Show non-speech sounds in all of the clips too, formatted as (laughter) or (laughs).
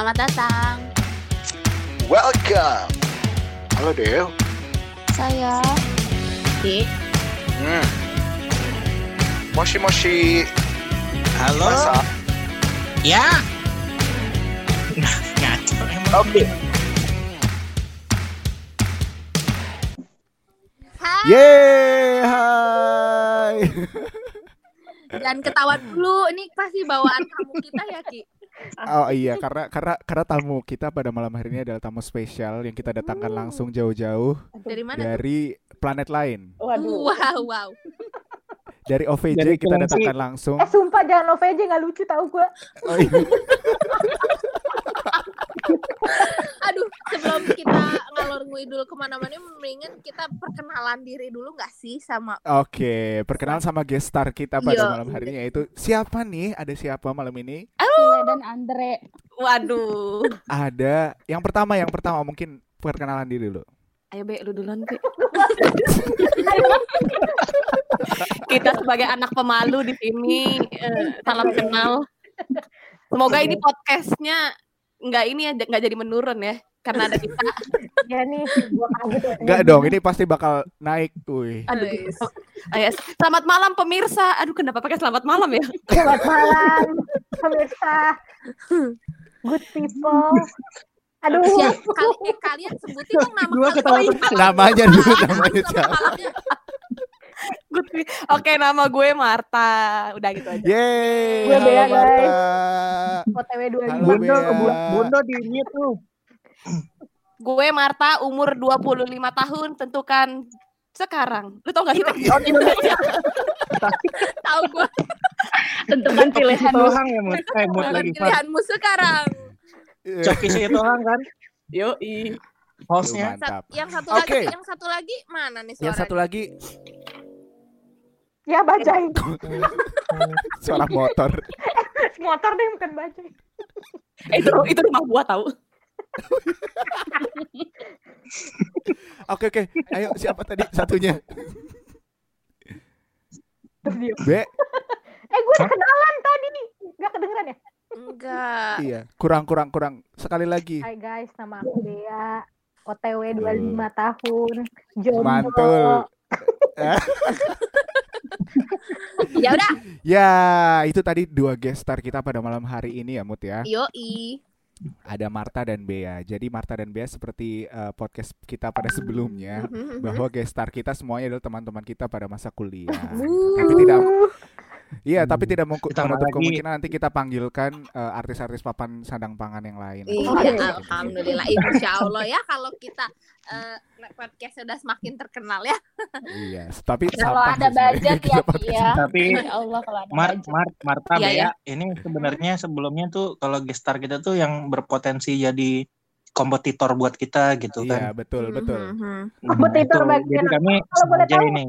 Selamat datang. Welcome. Halo Del. Saya Di. Hmm. Moshi moshi. Halo. Masa? Ya. Ngaco emang. Oke. Hai. Yeay, hai. Dan ketahuan dulu, ini pasti bawaan (laughs) tamu kita ya Ki. (laughs) Oh iya, karena karena karena tamu kita pada malam hari ini adalah tamu spesial yang kita datangkan langsung jauh-jauh Dari mana? dari planet lain. Waduh. Wow, wow. (laughs) Dari OVJ Dari kita datangkan langsung. Eh sumpah jangan OVJ nggak lucu tau gue. Oh, iya. (laughs) Aduh, sebelum kita ngalor ngidul ke mana-mana, mendingan kita perkenalan diri dulu nggak sih sama Oke, perkenalan sama guest star kita pada Yo. malam hari ini yaitu siapa nih? Ada siapa malam ini? Sule dan Andre. Waduh. Ada yang pertama, yang pertama mungkin perkenalan diri dulu. Ayo Be, lu duluan Be. Kita sebagai anak pemalu di sini eh, salam kenal. Semoga ini podcastnya nggak ini ya nggak jadi menurun ya karena ada kita. (laughs) Ya nih, ya. Enggak dong, ini pasti bakal naik, wih. Aduh. Guys. Oh, ya. Selamat malam pemirsa. Aduh kenapa pakai selamat malam ya? Selamat malam, pemirsa. Good people. Aduh, Ya, kali, eh, kalian sebutin dong nama Gua kalian. iya. Namanya dulu, Nama namanya siapa? Oke nama gue Marta. Udah gitu aja. Yeay, Gue Bea, guys. Marta. OTW 25. Halo, Bondo, Bea. Bondo di mute tuh. Gue Marta umur 25 tahun tentukan sekarang. Lu tau gak sih? Oh, Indonesia. (laughs) Tahu gue Tentukan pilihan. Tohang ya, Mut. Eh, lagi. Pilihanmu sekarang. Coki sih Tohang kan? Yo Tuh, Hostnya. Yang satu Oke. lagi, yang satu lagi mana nih suaranya? Yang satu lagi Ya bacain. (laughs) suara motor. Motor deh bukan bacain. Eh, itu itu rumah gua tahu. Oke oke, ayo siapa tadi satunya? B. Eh gue udah kenalan tadi. Gak kedengeran ya? Enggak. Iya, kurang kurang kurang. Sekali lagi. Hai guys, nama aku Bea. OTW 25 tahun. Jomblo. Mantul. (laughs) Ya udah. Ya, itu tadi dua guest star kita pada malam hari ini ya, Mut ya. Yoi. Ada Marta dan Bea. Jadi Marta dan Bea seperti eh, podcast kita pada sebelumnya bahwa guest star kita semuanya adalah teman-teman kita pada masa kuliah. Tapi tidak Iya, tapi tidak mau Ditambah menutup lagi- kemungkinan nanti kita panggilkan eh, artis-artis papan sandang pangan yang lain. Iya, alhamdulillah. Insya Allah ya kalau kita eh, podcast sudah semakin terkenal ya. Iya, tapi Kalau ada budget ya, podcast Ki, ya. Tapi Ya Allah kalau ada Mar, budget. Mar, Marta Iya, Bea, ya. ini sebenarnya sebelumnya tuh kalau gestar kita tuh yang berpotensi jadi kompetitor buat kita gitu Iya, kan. betul, betul. Mhm. Nah, Kompetitor itu. bagian Jadi kami Kalau boleh tahu. ini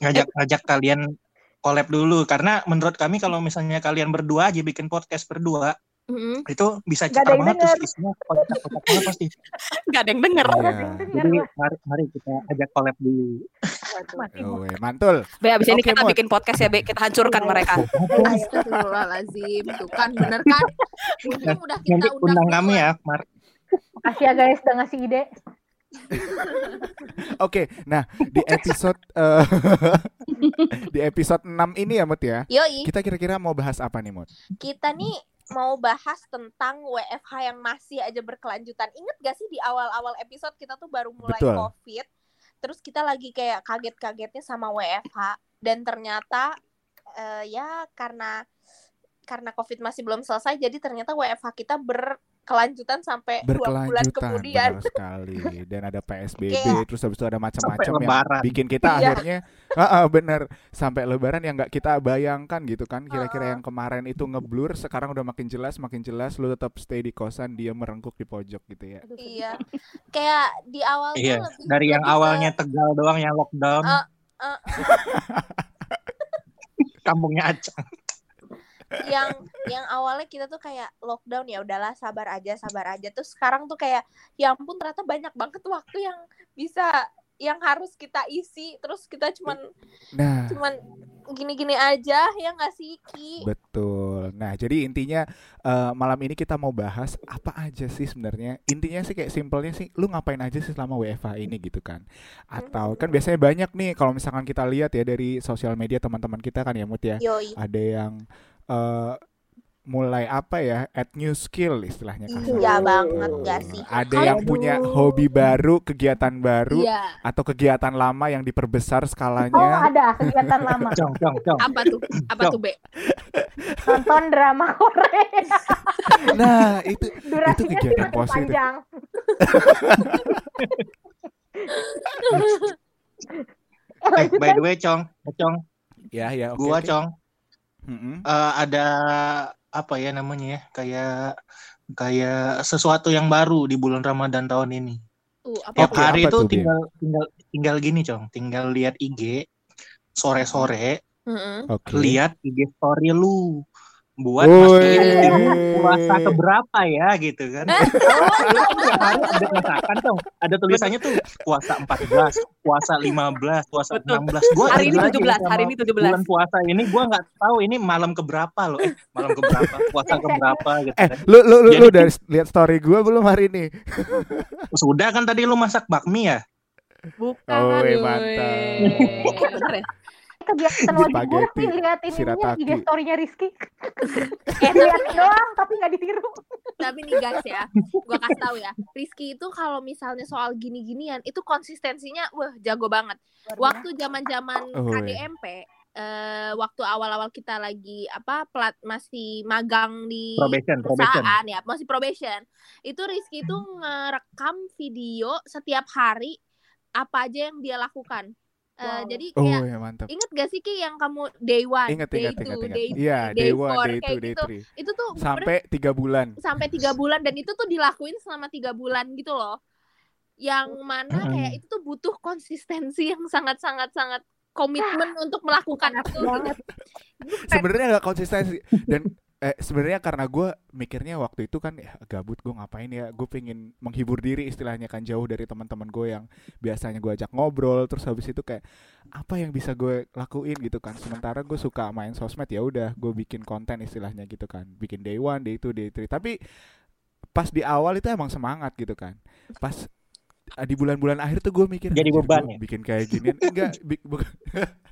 ngajak ngajak kalian collab dulu karena menurut kami kalau misalnya kalian berdua aja bikin podcast berdua Mhm. itu bisa Nggak yang banget terus denger. isinya kocak-kocak banget pasti. (laughs) Gak ada yang denger. Iya. Denger Jadi mari, mari kita ajak collab dulu. Oh, (laughs) mantul. Be, abis ini Oke, kita Mut. bikin podcast ya, Be. Kita hancurkan mereka. Astagfirullahaladzim. Tuh kan bener kan? (laughs) Untung udah kita Nanti undang undang kami ya, Mar. Makasih ya guys udah ngasih ide. (laughs) Oke, nah di episode eh, (laughs) di episode 6 ini ya, Mut ya. Yoi, Kita kira-kira mau bahas apa nih, Mut? kita nih mau bahas tentang WFH yang masih aja berkelanjutan. Ingat gak sih di awal-awal episode kita tuh baru mulai Betul. COVID. Terus kita lagi kayak kaget-kagetnya sama WFH dan ternyata eh, ya karena karena COVID masih belum selesai jadi ternyata WFH kita berkelanjutan sampai dua bulan Berkelanjutan kemudian. benar sekali dan ada PSBB Kayak- terus habis itu ada macam-macam yang lebaran. bikin kita Iya. akhirnya ah, ah, bener sampai lebaran yang nggak kita bayangkan gitu kan kira-kira yang kemarin itu ngeblur sekarang udah makin jelas makin jelas lu tetap stay di kosan dia merengkuk di pojok gitu ya Iya. Kayak di awal tuh Iya, lebih dari yang lebih ke- awalnya Tegal doang yang lockdown. Ah, ah. (laughs) Kampungnya Acang. Yang yang awalnya kita tuh kayak lockdown ya udahlah sabar aja sabar aja terus sekarang tuh kayak ya ampun ternyata banyak banget waktu yang bisa yang harus kita isi terus kita cuman nah cuman gini-gini aja ya nggak sih Ki betul Nah, jadi intinya eh, malam ini kita mau bahas apa aja sih sebenarnya. Intinya sih kayak simpelnya sih lu ngapain aja sih selama WFH ini gitu kan. Atau kan biasanya banyak nih kalau misalkan kita lihat ya dari sosial media teman-teman kita kan ya Mut ya. Yoi. Ada yang eh, mulai apa ya add new skill istilahnya kan. Iya banget gak sih? Ada Kalau- yang punya hobi baru, kegiatan baru Iya. atau kegiatan lama yang diperbesar Oh skalanya. ada kegiatan lama (laughs) Cong, cong, cong. Apa tuh? Apa Dong. tuh, Be? nonton drama Korea (laughs) Nah, itu durasinya kegiatan semakin positif. panjang. (laughs) Eh, by the way, Cong, Cong, ya ya oke. gua oke. Cong, Mm-mm. eh, ada apa ya namanya ya? Kayak kayak sesuatu yang baru di bulan Ramadan tahun ini. Uh, apa Tiap hari itu tinggal tinggal tinggal gini, Cong. Tinggal lihat IG sore-sore, Mm-mm. Oke. lihat IG story lu buat mastiin Woi. tim puasa keberapa ya gitu kan. Hari (laughs) ada masakan dong. Ada tulisannya tuh puasa 14, puasa 15, puasa Betul. 16. Gua Hari ini jujur aja 17, sama hari ini 17. bulan puasa ini gua nggak tahu ini malam keberapa loh. Eh, malam keberapa, puasa keberapa gitu Eh, kan. lu lu lu, Jadi- lu dari lihat story gua belum hari ini? Sudah kan tadi lu masak bakmi ya? Bukan. Oh, Aduh. mantap. (laughs) Kegiatan wajib gue sih liatin ininya shirataki. IG story-nya Rizky (laughs) eh liatin doang tapi nggak ditiru Tapi nih guys ya, gua kasih tahu ya, Rizky itu kalau misalnya soal gini-ginian itu konsistensinya wah jago banget. Waktu zaman-zaman Oh, iya. KDMP eh waktu awal-awal kita lagi apa plat masih magang di Probation, probation. perusahaan ya, masih probation. Itu Rizky itu ngerekam video setiap hari apa aja yang dia lakukan. Eh, Wow. jadi Oh kayak ya mantap. inget gak sih Ki yang kamu day one, Ingat day ingat two, ingat. day Iya, day day one, four, day kayak two, day gitu. three. itu tuh bener- Sampai tiga bulan. sampai tiga (laughs) bulan dan itu tuh dilakuin selama tiga bulan gitu loh yang mana Mm-mm. kayak itu tuh butuh konsistensi yang sangat sangat sangat komitmen untuk melakukan itu. Sebenarnya nggak konsistensi dan eh sebenarnya karena gue mikirnya waktu itu kan ya gabut gue ngapain ya? Gue pengen menghibur diri istilahnya kan jauh dari teman-teman gue yang biasanya gue ajak ngobrol. Terus habis itu kayak apa yang bisa gue lakuin? Gitu kan. Sementara gue suka main sosmed ya udah gue bikin konten istilahnya gitu kan. Bikin day one day two day three. Tapi pas di awal itu emang semangat gitu kan. Pas di bulan-bulan akhir tuh gue mikir Jadi "Anjir, beban gua ya?" bikin kayak ginian enggak bi- bukan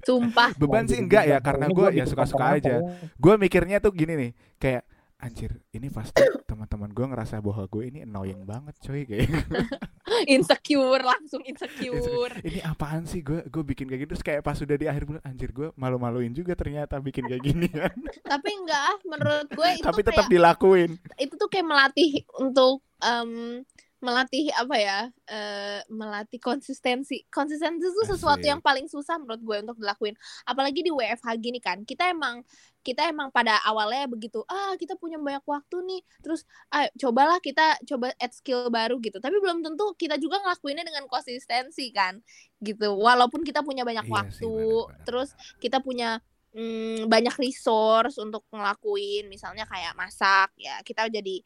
sumpah. beban sih enggak ya karena gue gua ya suka-suka aja. Gue mikirnya tuh gini nih kayak anjir ini pasti (coughs) teman-teman gue ngerasa bahwa gue ini annoying banget coy kayak (laughs) insecure langsung insecure. (laughs) Ini apaan sih gue gue bikin kayak gitu terus kayak pas sudah di akhir bulan anjir gue malu-maluin juga ternyata bikin kayak gini (laughs) kan. Tapi enggak ah, menurut gue itu tapi tetap kayak dilakuin. itu tuh kayak melatih untuk em, melatih apa ya eh, melatih konsistensi. Konsistensi itu sesuatu yang paling susah menurut gue untuk dilakuin. Apalagi di WFH gini kan kita emang kita emang pada awalnya begitu ah kita punya banyak waktu nih terus ah, cobalah kita coba add skill baru gitu. Tapi belum tentu kita juga ngelakuinnya dengan konsistensi kan gitu. Walaupun kita punya banyak Iya sih, waktu benar-benar. terus kita punya mm, banyak resource untuk ngelakuin. Misalnya kayak masak ya kita jadi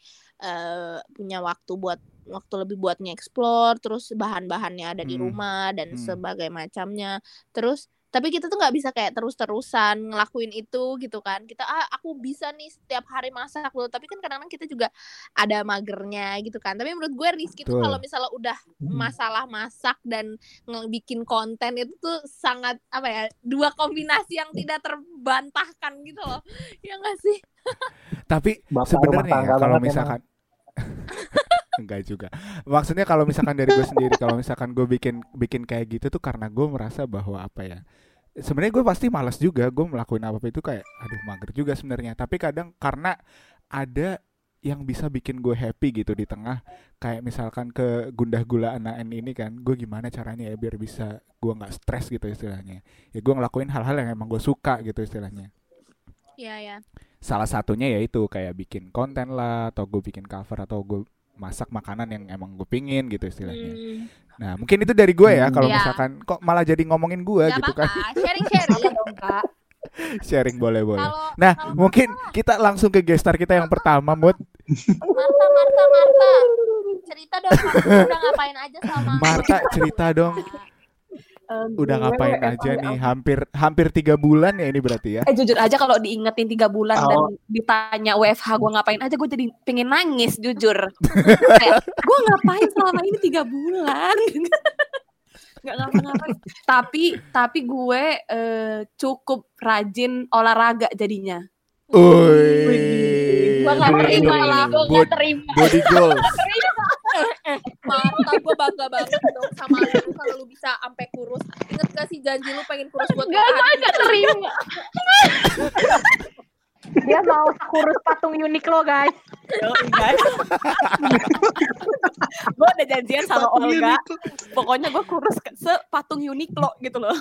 eh, punya waktu buat waktu lebih buat nge-explore terus bahan-bahannya ada di Hmm. rumah dan Hmm. sebagai macamnya. Terus tapi kita tuh nggak bisa kayak terus-terusan ngelakuin itu gitu kan. Kita ah aku bisa nih setiap hari masak loh. Tapi kan kadang-kadang kita juga ada magernya gitu kan. Tapi menurut gue Rizky tuh Betul. kalau misalnya udah masalah masak dan ngebikin konten itu tuh sangat apa ya dua kombinasi yang tidak terbantahkan gitu loh. Ya nggak sih? Tapi sebenarnya ya, kalau banget misalkan (laughs) enggak juga. Maksudnya kalau misalkan dari gue sendiri kalau misalkan gue bikin bikin kayak gitu tuh karena gue merasa bahwa apa ya sebenarnya gue pasti malas juga gue melakukan apa apa itu kayak aduh mager juga sebenarnya. Tapi kadang karena ada yang bisa bikin gue happy gitu di tengah kayak misalkan ke gundah gulaan AN ini kan gue gimana caranya ya biar bisa gue nggak stres gitu istilahnya. Ya gue ngelakuin hal-hal yang emang gue suka gitu istilahnya. Ya ya salah satunya yaitu kayak bikin konten lah atau gue bikin cover atau gue masak makanan yang emang gue pingin gitu istilahnya. Hmm, Nah mungkin itu dari gue ya kalau Iya. misalkan kok malah jadi ngomongin gue gitu apa-apa. Kan sharing. Sharing dong kak. (laughs) Sharing boleh boleh. Nah kalau mungkin kita langsung ke gestar kita yang pertama Mut. Marta Marta Marta. Cerita dong udah ngapain aja sama Marta cerita dong. Eh, Udah ngapain WFH aja ya nih? Hampir hampir tiga bulan ya ini berarti ya? Eh jujur aja kalau diingetin tiga bulan dan Oh. ditanya WFH gue ngapain aja gue jadi pengen nangis jujur. (laughs) Kayak gue ngapain selama ini tiga bulan? (laughs) nggak ngapa-ngapain. Tapi tapi gue eh, cukup rajin olahraga jadinya. Oi. Gue gak terima ini, gue gak terima. Body (laughs) goals. Marta gue bangga banget dong sama lu kalau lu bisa sampai kurus. Ingat gak sih janji lu pengen kurus buat Gak, gue gak terima. Dia mau kurus patung unik lo guys. gue udah janjian sama Olga. Pokoknya gue kurus sepatung Uniqlo gitu loh.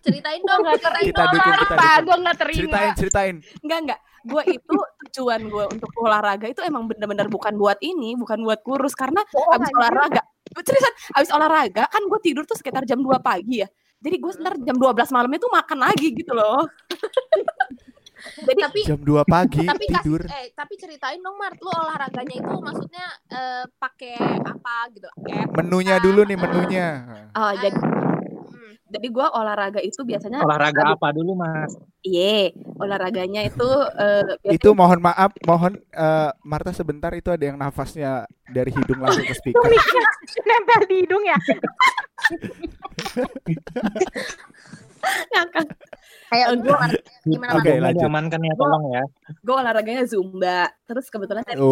Ceritain dong, gak ceritain Kita dong. kita Apa? Gue gak terima. Ceritain, ceritain. Enggak enggak. Gue itu tujuan gue untuk olahraga itu emang bener-bener bukan buat ini, bukan buat kurus karena Oh, abis anjir. olahraga. Seriusan, abis olahraga kan gue tidur tuh sekitar jam 2 pagi ya. Jadi gue ntar jam 12 malam itu makan lagi gitu loh. (laughs) Jadi Tapi Jam 2 pagi tapi tidur. kasih eh tapi ceritain dong Mart lu olahraganya itu maksudnya eh, pakai apa gitu app Menunya dulu nih menunya. oh, jadi. Jadi gue olahraga itu biasanya Olahraga apa dulu mas? Iya, olahraganya itu eh, biasanya Itu mohon maaf, mohon eh, Marta sebentar itu ada yang nafasnya dari hidung langsung ke speaker. Nempel di hidung ya. Eh, gue gimana Oke, lanjut. Diamankan ya tolong ya. Gue olahraganya zumba. Terus kebetulan dari,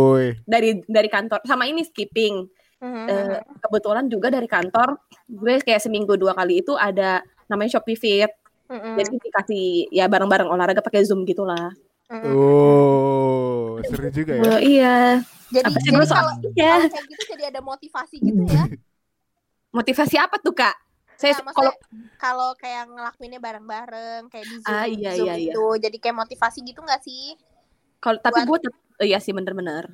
dari dari kantor sama ini skipping. Hmm. Eh, kebetulan juga dari kantor gue kayak seminggu dua kali itu ada namanya Shopee Fit. Hmm. Jadi dikasih ya bareng-bareng olahraga pakai Zoom gitulah. Hmm. Oh, seru juga ya. Oh, iya. Jadi Apa sih jadi gue kalau Ya, kalau kayak gitu jadi ada motivasi gitu ya. (laughs) motivasi apa tuh, Kak? Saya Nah, kalau kalau kayak ngelakuinnya bareng-bareng kayak di Zoom, Ah, iya, Zoom iya, iya. itu jadi kayak motivasi gitu nggak sih? kalau tapi buat- gue iya sih bener-bener.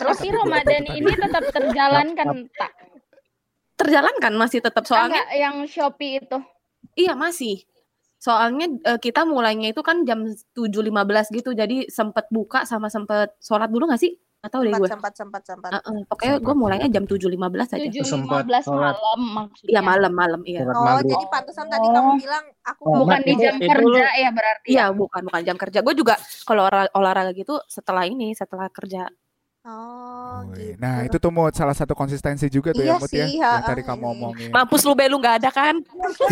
Terus Tapi Ramadan ini tetap terjalankan tak? Terjalankan masih tetap soalnya Enggak yang Shopee itu. Iya masih. Soalnya eh, kita mulainya itu kan jam 7.15 gitu. Jadi sempet buka sama sempet sholat dulu gak sih? Atau deh sempat gue. sempat sempat sempat. Heeh, pokoknya gue Sempat. mulainya jam 7.15 aja. Tujuh Sempat lima belas sholat. malam maksudnya. Iya malam-malam iya. Sholat Oh, jadi pantesan tadi Oh. kamu bilang aku Oh, Bukan di jam itu kerja lu- ya berarti. Iya bukan bukan jam kerja. Gue juga kalau olah- olahraga gitu setelah ini setelah kerja. Oh, gitu. Nah, itu tuh mau salah satu konsistensi juga tuh Iya ya, Mut ya. sih, Yang ha, tadi kamu omongin. Mampus lu belu nggak ada kan?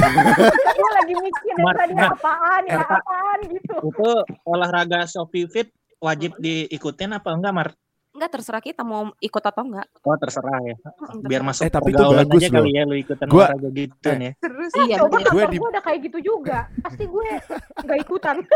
(laughs) Gue lagi mikir Mar- tadi Mar- apaan ya Mar- apaan gitu. Itu olahraga Shopee Fit wajib diikutin apa enggak Mar? Enggak terserah kita mau ikut atau enggak. Oh terserah ya. Biar masuk Eh, tapi itu bagus aja loh. kali ya lu ikutan Gua- olahraga gitu eh, ya. Terus Iya, Coba. Gue kantor di- gue udah kayak gitu juga. Pasti gue (laughs) nggak ikutan. (laughs)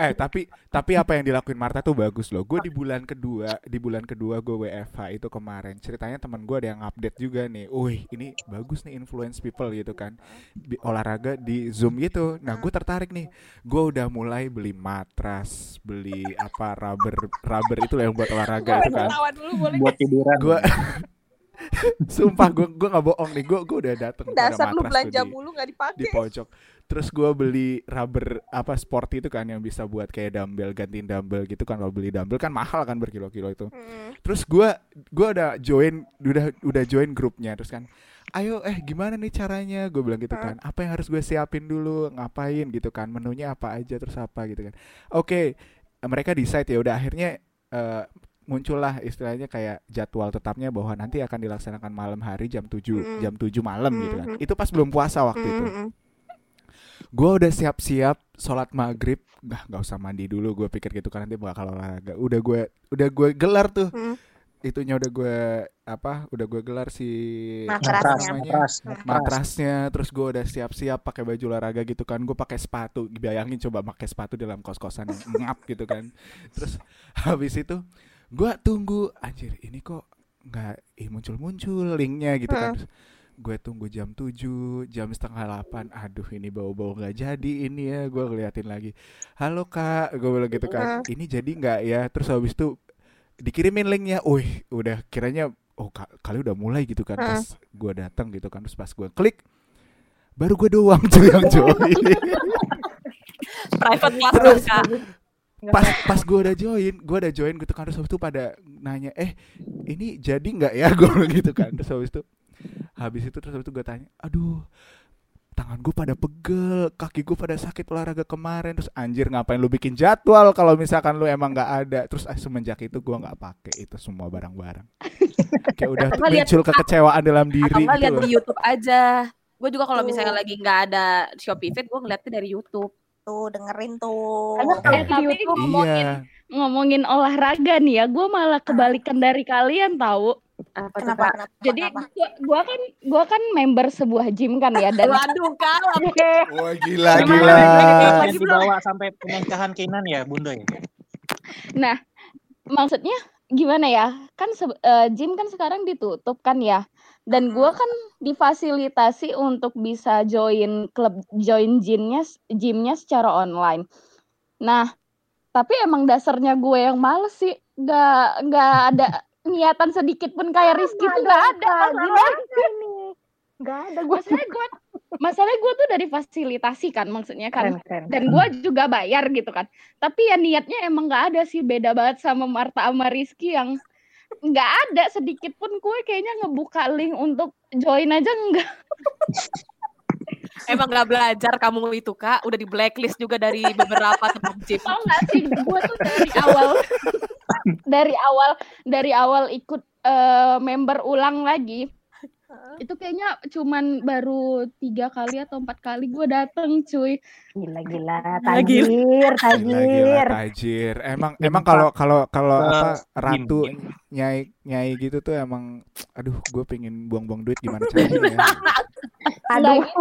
Eh tapi tapi apa yang dilakuin Marta tuh bagus loh. Gue di bulan kedua di bulan kedua gue WFH itu kemarin ceritanya teman gue ada yang update juga nih. Wih ini bagus nih influence people gitu kan. Di, olahraga di zoom gitu. Nah gue tertarik nih. Gue udah mulai beli matras, beli apa rubber rubber itu yang buat olahraga itu kan. Ketawa dulu boleh Buat tiduran. Gue (laughs) sumpah gue gue nggak bohong nih. Gue gue udah dateng dasar lu belanja di- mulu nggak di dipakai. pojok. Terus gua beli rubber apa sport itu kan yang bisa buat kayak dumbbell gantiin dumbbell gitu kan kalau beli dumbbell kan mahal kan berkilo-kilo itu. Hmm. Terus gua gua udah join udah udah join grupnya terus kan ayo eh gimana nih caranya gue bilang gitu kan apa yang harus gue siapin dulu ngapain gitu kan menunya apa aja terus apa gitu kan oke mereka decide ya udah akhirnya eh, muncullah istilahnya kayak jadwal tetapnya bahwa nanti akan dilaksanakan malam hari jam 7 Mm-mm. jam 7 malam gitu kan. Itu pas belum puasa waktu itu. Hmm. gue udah siap-siap sholat maghrib. Nggak nggak usah mandi dulu gue pikir gitu kan. Nanti bakal olahraga. Udah gue udah gue gelar tuh. Hmm. itunya udah gue apa udah gue gelar si Matrasnya. Matras, matras, matras. matrasnya. Terus gue udah siap-siap pakai baju olahraga gitu kan. Gue pakai sepatu. Bayangin coba pakai sepatu di dalam kos-kosan yang ngap gitu kan. Terus habis itu gue tunggu anjir ini kok nggak ih muncul-muncul linknya gitu kan. Gue tunggu jam 7 jam setengah 8 aduh ini bau-bau nggak jadi ini ya gue ngeliatin lagi. Halo kak gue bilang gitu kan. Ini jadi nggak ya? Terus habis itu dikirimin linknya. Wih udah kiranya oh ka- kali udah mulai gitu kan pas gue datang gitu kan. Terus pas gue klik baru gue doang tuh yang (laughs) join. Private class kan, Kak. Pas pas gue udah join gue udah join gitu kan terus habis itu pada nanya eh ini jadi nggak ya? (laughs) Gue gitu kan terus habis itu habis itu terus habis itu gue tanya aduh tangan gue pada pegel kaki gue pada sakit olahraga kemarin. Terus anjir ngapain lu bikin jadwal kalau misalkan lu emang nggak ada? Terus ah, semenjak itu gue nggak pakai itu semua barang-barang. (laughs) Kayak udah Atau muncul kekecewaan dalam Atau diri enggak gitu. lihat di YouTube aja. Gue juga kalau misalnya lagi nggak ada Shopee Fit, gue ngeliatnya dari YouTube. Tuh dengerin tuh. Eh, kan di tapi YouTube. ngomongin iya ngomongin olahraga nih ya, gue malah kebalikan dari kalian tahu. Apa Kenapa? Kak? Kenapa? Jadi kenapa? gua, gua kan gua kan member sebuah gym kan ya dan Waduh, Kak. wah gila gila dibawa sampai pernikahan Kinan ya, Bunda ya. nah maksudnya gimana ya? Kan eh, gym kan sekarang ditutup kan ya. Dan gua kan difasilitasi untuk bisa join klub join gymnya gymnya secara online. Nah, tapi emang dasarnya gue yang males sih. Nggak nggak ada niatan sedikit pun kayak Rizky tuh nggak ada. Gimana ini? Nggak ada gue masalahnya gue masalahnya gue tuh dari fasilitasi kan maksudnya kan keren keren. dan gue juga bayar gitu kan tapi ya niatnya emang nggak ada sih beda banget sama Marta sama Rizky yang nggak ada sedikit pun gue kayaknya ngebuka link untuk join aja enggak Emang nggak belajar kamu itu, Kak. Udah di blacklist juga dari beberapa tau nggak sih gue tuh dari awal dari awal dari awal ikut eh, member ulang lagi itu kayaknya cuman baru tiga kali atau empat kali gue dateng cuy Gila gila, Gila. tajir, Gila, gila, tajir. tajir. Emang emang kalau kalau kalau eh, apa ratu Jin. nyai nyai gitu tuh emang aduh gue pengen buang-buang duit gimana caranya ya. (laughs) Aduh, gitu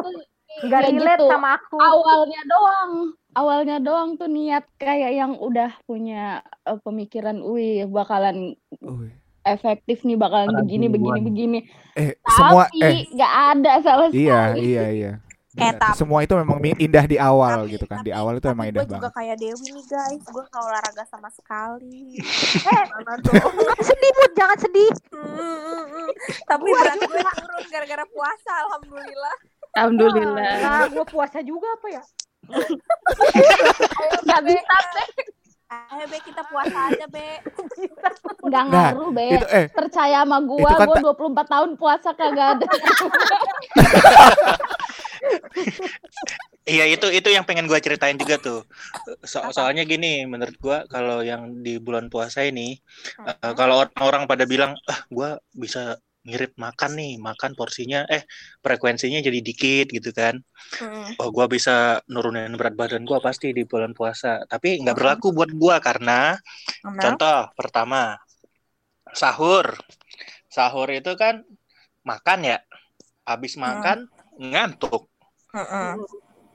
nggak nggak relate gitu. sama aku. awalnya doang awalnya doang tuh niat kayak yang udah punya eh, pemikiran wih bakalan Uy. Efektif nih bakalan begini begini begini Eh semua tapi eh nggak ada sama sekali iya iya iya. Eh, tapi- Semua itu memang indah di awal Tapi- gitu kan. Di tapi- awal itu emang tapi indah gue juga banget. kayak Dewi nih guys, gue nggak olahraga sama sekali. Eh, (laughs) jangan sedih, Mut, jangan sedih. Hmm, Tapi berat gue turun gara-gara puasa, alhamdulillah. Alhamdulillah. Nah, gue puasa juga apa ya? (laughs) nggak bisa Ayo be kita puasa aja be. (laughs) nggak Nah, ngaruh be Itu eh percaya sama gua kan gua ta- 24 tahun puasa kagak ada Iya itu itu yang pengen gua ceritain juga tuh. So- soalnya gini, menurut gua kalau yang di bulan puasa ini, eh, kalau orang-orang pada bilang, ah gua bisa ngirit makan nih, makan porsinya, eh frekuensinya jadi dikit gitu kan. Hmm. Oh gua bisa nurunin berat badan gua pasti di bulan puasa. Tapi nggak berlaku buat gua karena Kenapa? contoh pertama sahur, sahur itu kan makan ya, habis makan ngantuk Mm-mm.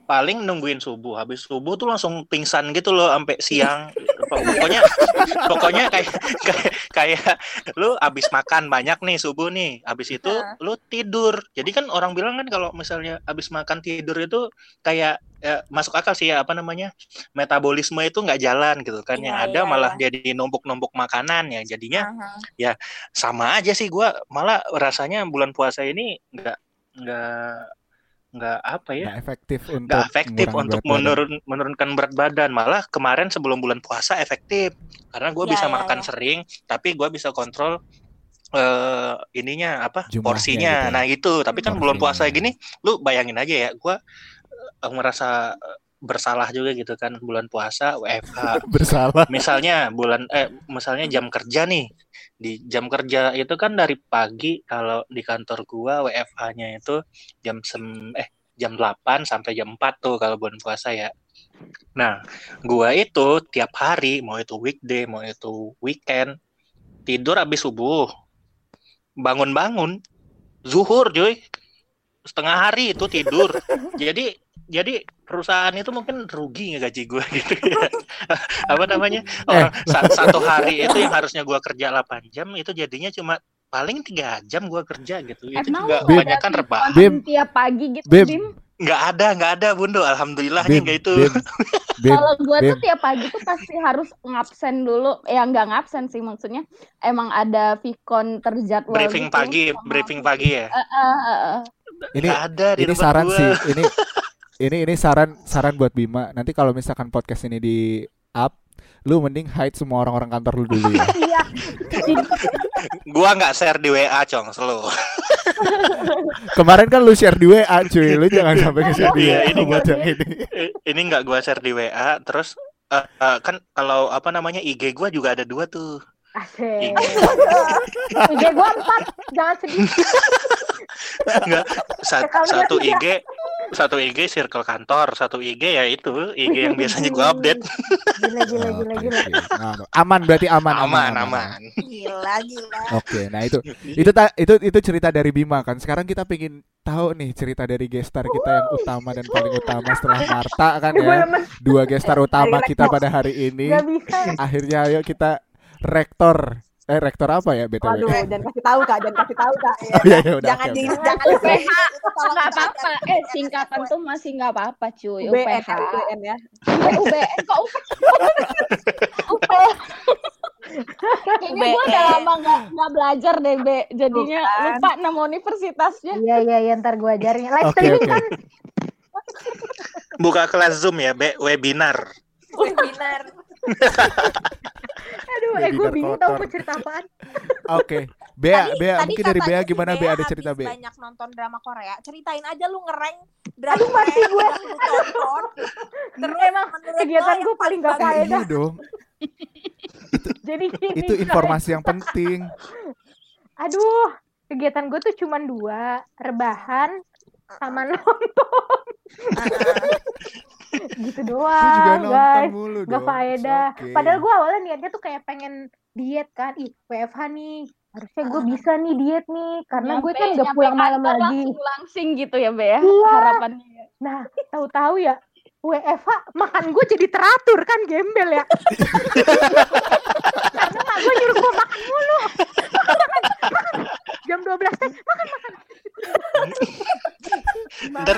Paling nungguin subuh. Habis subuh tuh langsung pingsan gitu loh sampai siang pokoknya (laughs) pokoknya kayak kayak kayak lu habis makan banyak nih subuh nih. Habis itu lu tidur. Jadi kan orang bilang kan kalau misalnya habis makan tidur itu kayak ya, masuk akal sih ya apa namanya metabolisme itu nggak jalan gitu kan yang Iya, ada iya, malah jadi numpuk-numpuk makanan ya. Jadinya Aha. sama aja sih gua. Malah rasanya bulan puasa ini nggak nggak nggak apa ya nggak efektif untuk nggak efektif untuk berat badan. menurun menurunkan berat badan. Malah kemarin sebelum bulan puasa efektif. Karena gue Ya, bisa ya, makan ya. sering tapi gue bisa kontrol eh ininya apa Jumlahnya porsinya. gitu ya. nah itu tapi kan bulan puasa gini lu bayangin aja ya gue merasa eh, bersalah juga gitu kan bulan puasa WFH (laughs) bersalah. Misalnya bulan eh misalnya jam kerja nih di jam kerja itu kan dari pagi kalau di kantor gua WFH-nya itu jam sem eh jam 8 sampai jam 4 tuh kalau bulan puasa ya. Nah, gua itu tiap hari mau itu weekday, mau itu weekend tidur habis subuh. Bangun-bangun zuhur, cuy. Setengah hari itu tidur. (laughs) jadi jadi perusahaan itu mungkin rugi nggak gaji gue (laughs) gitu ya. apa namanya? Orang sa- satu hari itu yang harusnya gua kerja 8 jam itu jadinya cuma paling tiga jam gua kerja gitu. Itu Emang juga kebanyakan ada rebahan. tonton Bim. tiap pagi gitu Bim. Bim, nggak ada nggak ada bundo alhamdulillahnya Bim, nggak itu. (laughs) Kalau gua tuh tiap pagi tuh pasti harus ngabsen dulu. Ya nggak ngabsen sih maksudnya. Emang ada vikon terjadwal briefing gitu pagi sama briefing pagi ya? Eh, eh, eh, eh. ini ada di ini saran gua. sih ini (laughs) ini ini saran saran buat Bima nanti kalau misalkan podcast ini di up lu mending hide semua orang-orang kantor lu dulu ya. (laughs) Iya. Gua nggak share di WA, Cong, selalu. Kemarin kan lu share di WA cuy, lu jangan sampai nge-share di Iya, WA ini buat nggak- yang ini. Ini nggak gua share di WA, terus eh, eh, kan kalau apa namanya IG gua juga ada dua tuh. Asik. IG. IG gua empat, jangan sedih. Enggak, sa- Sekali satu. IG satu IG circle kantor, satu IG ya itu IG yang (laughs) biasanya gua update. Gila, gila, gila, Oke, gila. oke. Nah, aman berarti aman Aman, aman. Gila, gila. Oke, nah itu itu ta- itu itu cerita dari Bima kan. Sekarang kita pengen tahu nih cerita dari gestar kita yang utama dan paling utama setelah Marta kan Gue ya. Dua gestar utama kita pada hari ini. bisa. Akhirnya ayo kita rektor eh rektor apa ya BTW? Waduh, jangan kasih tahu kak, jangan kasih tahu kak. (laughs) Oh iya iya udah. Jangan oke, di oke. jangan UPH. Nggak apa-apa. Eh, singkatan tuh masih nggak apa-apa cuy. UBN, UPH. UBN ya. Iya, UBN kok UPH. Kayaknya gue udah lama nggak nggak belajar deh, Be. Jadinya Bukan. lupa nama universitasnya. Iya, iya, iya, ntar gue ajarin. Live Oke streaming kan. Buka kelas Zoom ya, Be, webinar. Webinar. (laughs) Aduh, eh gue bingung tau mau cerita apaan. (laughs) Oke. Bea, Tadi- Bea, tadi mungkin dari Bea si gimana Bea Bea ada cerita Bea? banyak nonton drama Korea. Ceritain aja lu ngereng drama Aduh, mati gue. tonton. Terus Emang kegiatan gue paling gak faedah. iya dong. (laughs) Jadi gini, Itu informasi yang penting. Aduh, kegiatan gue tuh cuma dua, rebahan sama nonton. Gitu (laughs) Gue juga doang, nonton guys. mulu Gak faedah. Oke. Padahal gue awalnya niatnya tuh kayak pengen diet kan. Ih, WFH nih. Harusnya gue bisa nih diet nih. Karena gue kan gak pulang malam lagi. Langsing, langsing gitu ya, Be ya. Iya. Harapannya. Nah, tahu-tahu ya, WFH makan gue jadi teratur kan gembel ya. (laughs) Karena mak gue nyuruh gue makan mulu. (laughs) Jam 12 teh makan makan. Ntar,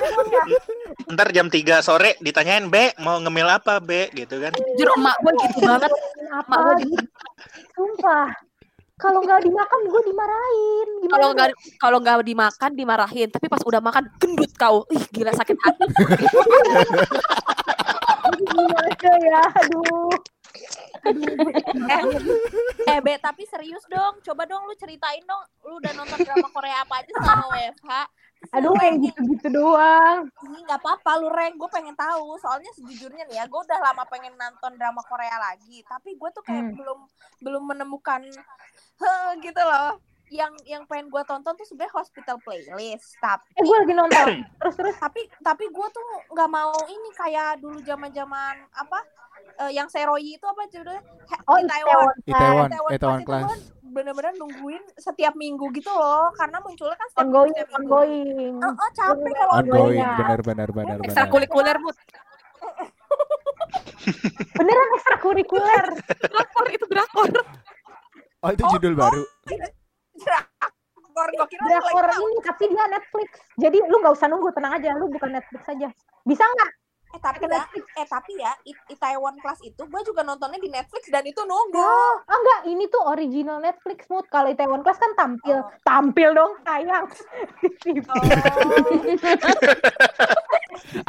ntar jam 3 sore ditanyain, Be, mau ngemil apa, Be? Gitu kan. Jujur emak gue gitu banget. Apa gue gitu. Sumpah. Kalau nggak dimakan gue dimarahin. Gimana? Kalau nggak kalau nggak dimakan dimarahin, tapi pas udah makan gendut kau. Ih gila sakit hati. gimana ya? Aduh. Eh, eh, Be, tapi serius dong. Coba dong lu ceritain dong. Lu udah nonton drama Korea apa aja selama WFH? Aduh, kayak gitu-gitu doang. Ini nggak apa-apa lu Reng, gue pengen tahu. Soalnya sejujurnya nih ya, gue udah lama pengen nonton drama Korea lagi. Tapi gue tuh kayak Hmm. belum belum menemukan heh, gitu loh. Yang yang pengen gue tonton tuh sebenarnya Hospital Playlist. Tapi Eh, gue lagi nonton. Terus terus. tapi tapi gue tuh nggak mau ini kayak dulu zaman zaman apa eh, yang Seroyi itu apa judulnya Oh, Itaewon. Itaewon. Itaewon, Itaewon itu Class. Bener-bener nungguin setiap minggu gitu loh karena munculnya kan setiap Ongoing, setiap minggu. ongoing. Oh, oh, capek kalau Ongoing, Iya. benar benar benar benar. Ekstrakurikuler mut. (laughs) Beneran ekstrakurikuler. Drakor itu drakor. Oh, itu judul baru. Drakor, gue kira Drakor ini tapi dia Netflix. Jadi lu nggak usah nunggu, tenang aja. Lu bukan Netflix aja. Bisa nggak? Eh tapi ya, eh tapi ya, Itaewon Class itu gue juga nontonnya di Netflix dan itu nunggu. Oh, oh enggak, ini tuh original Netflix mood. Kalau Itaewon Class kan tampil, tampil dong, sayang. TV. (laughs)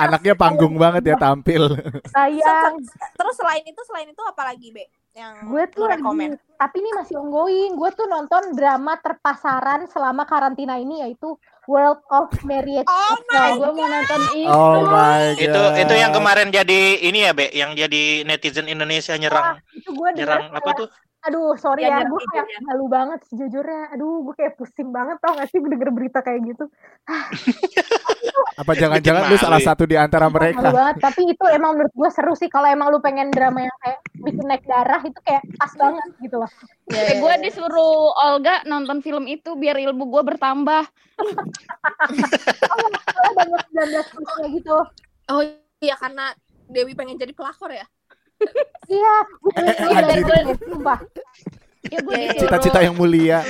Anaknya panggung banget ya tampil. sayang. Terus selain itu, selain itu apa lagi, Be? Yang Gue tuh lagi, tapi ini masih ongoing. Gue tuh nonton drama terpasaran selama karantina ini yaitu World of Marriage. Oh my gue mau nonton itu. Oh my god. Itu itu yang kemarin jadi ini ya, Be, yang jadi netizen Indonesia nyerang itu gue nyerang apa tuh? Aduh, sorry ya, nyerang gue kayak ibunya. malu banget sejujurnya. Aduh, gue kayak pusing banget tau gak sih denger berita kayak gitu. Apa jangan-jangan lu salah malu. satu di antara Malu mereka? banget, tapi itu emang menurut gue seru sih. Kalau emang lu pengen drama yang kayak bikin naik darah, itu kayak pas banget gitu loh. Eh, gue disuruh Olga nonton film itu biar ilmu gue bertambah. Soalnya banyak 19 plusnya gitu. Oh iya, karena Dewi pengen jadi pelakor ya? Iya, gue Eh, sumpah. Ya Iya, iya. Cita-cita yang mulia.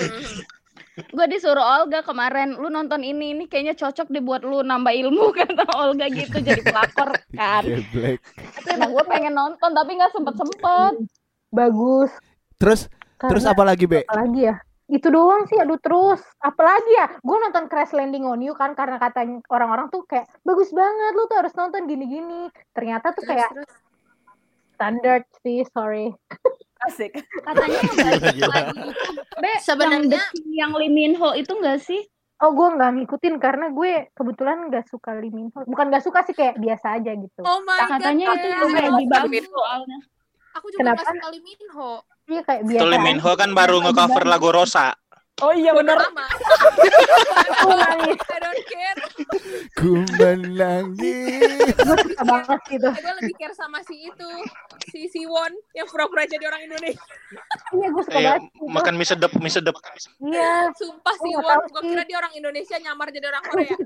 gue disuruh Olga kemarin, lu nonton ini, ini kayaknya cocok deh buat lu nambah ilmu (laughs) kata Olga gitu jadi pelakor kan. (laughs) Geblek. Nah gue pengen nonton tapi nggak sempet sempet. Bagus. Terus terus Karena- apa lagi, Be? apa lagi ya? Itu doang sih, aduh terus. Apalagi ya, gue nonton Crash Landing on You kan karena katanya orang-orang tuh kayak bagus banget, lu tuh harus nonton gini-gini. Ternyata tuh kayak terus. Standard sih, sorry. Asik. Katanya (laughs) itu, Be, Sebenarnya- yang yang Lee Min Ho itu enggak sih? Oh, gue nggak ngikutin karena gue kebetulan nggak suka Lee Min Ho. Bukan nggak suka sih, kayak biasa aja gitu. Oh my god. Katanya itu Bel. juga lagi Lee bagus soalnya. Aku juga Kenapa? nggak suka Lee Min Ho. Iya kayak biasa. Tuh Lee Min Ho kan baru Lagi nge-cover lagu Rosa. Oh iya benar. Aku nangis. I don't care. Ku menangis. Gue banget gitu. Gue lebih care sama si itu. Si Siwon yang pura-pura jadi orang Indonesia. Iya, gue suka Iya, banget. makan mie sedep, mie sedep. Iya, Sumpah Siwon. Gue kira dia orang Indonesia nyamar jadi orang Korea.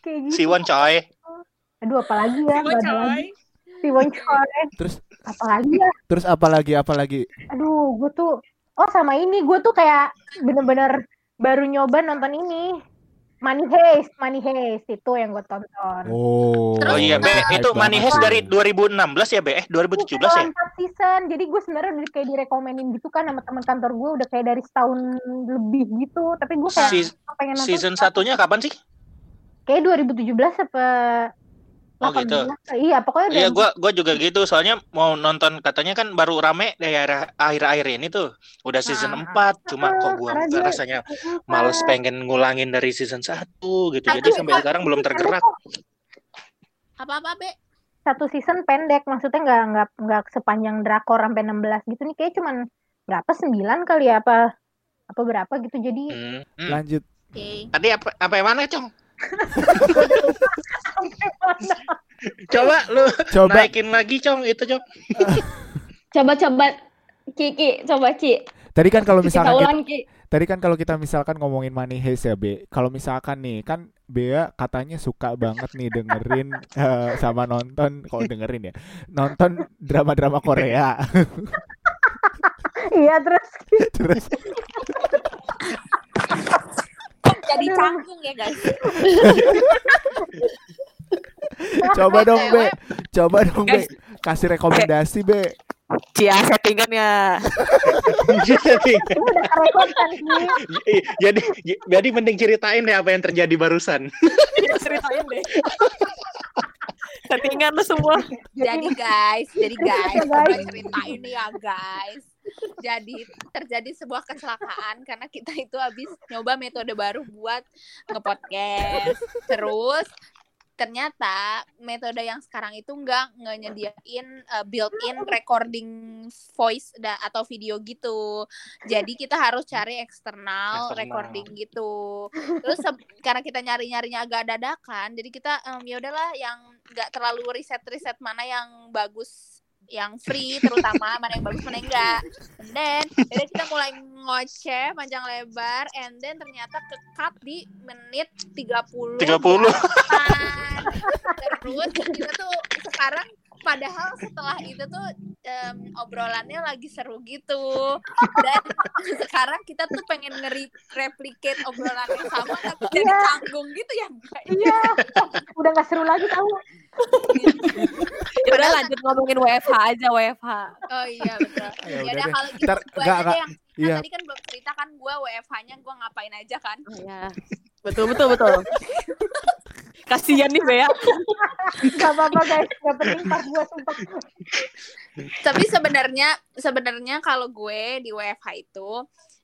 kayak gitu. Siwon coy. Aduh, apalagi ya? Siwon coy. lagi. Siwon coy. Terus Apalagi ya? terus apa lagi apa lagi? Aduh, gue tuh oh sama ini gue tuh kayak bener-bener baru nyoba nonton ini Money Heist, Money Heist itu yang gue tonton. Oh. Oh iya, Be, itu Money Heist dari 2016 ya, Be? Eh, 2017 ya? empat season. Jadi gue sebenarnya udah kayak direkomenin gitu kan sama teman kantor gue udah kayak dari setahun lebih gitu. Tapi gue kayak Seas- pengen nonton Season satunya kapan sih? kayak 2017 apa Oh, gitu. 18. Iya, pokoknya Iya, gua gua juga gitu. Soalnya mau nonton katanya kan baru rame daerah akhir-akhir ini tuh. Udah season Ah. 4, cuma Ah, kok gua dia- rasanya males pengen ngulangin dari season 1 gitu. Jadi sampai sekarang belum tergerak. Apa-apa, Be? Satu season pendek, maksudnya nggak nggak nggak sepanjang drakor sampai 16 gitu nih kayak cuman berapa 9 kali ya apa apa berapa gitu. Jadi Hmm. hmm. Lanjut. Oke. Tadi apa apa yang mana, Cong? Coba lu Coba naikin lagi, Cong, itu, Cong. Coba-coba Kiki, coba Ki. tadi kan kalau Kita misalkan kita, ulang Ki. tadi kan kalau kita misalkan ngomongin money heist ya Be. Kalau misalkan nih kan Bea katanya suka banget nih dengerin (laughs) eh, sama nonton kalau dengerin ya. Nonton drama-drama Korea. iya terus (laughs) Terus Kok jadi canggung ya, guys? (laughs) coba dong Be. Coba dong Be. Kasih rekomendasi Be. Cia kerekod kan Ki? jadi jadi mending ceritain deh apa yang terjadi barusan. Ceritain deh. Settingan lu semua. Jadi guys, jadi guys, Ya, guys. gue cerita ini ya guys. Jadi terjadi sebuah kecelakaan karena kita itu habis nyoba metode baru buat ngepodcast. Terus ternyata metode yang sekarang itu enggak nggak nyediain uh, built-in recording voice da- atau video gitu. Jadi kita harus cari eksternal Eksternal. recording gitu. Terus karena kita nyari-nyarinya agak dadakan, jadi kita em, ya udahlah yang nggak terlalu riset-riset mana yang bagus yang free terutama mana yang bagus mana yang enggak and then jadi kita mulai ngoceh panjang lebar and then ternyata ke cut di menit 30 30. delapan. terus kita tuh sekarang padahal setelah itu tuh em, obrolannya lagi seru gitu dan (laughs) sekarang kita tuh pengen nge-replicate obrolan yang sama tapi jadi Iya. canggung gitu ya Mbak? iya udah nggak seru lagi tahu Ya udah lanjut ngomongin WFH aja WFH. oh iya betul Ya ya udah kalau gitu Ntar, gua enggak, aja deh yang kan Iya. tadi kan belum cerita kan gue WFH-nya gue ngapain aja kan Oh, ya. Betul betul betul. (laughs) Kasihan nih Bea. nggak apa-apa guys nggak penting pas gue sumpah tapi sebenarnya sebenarnya kalau gue di WFH itu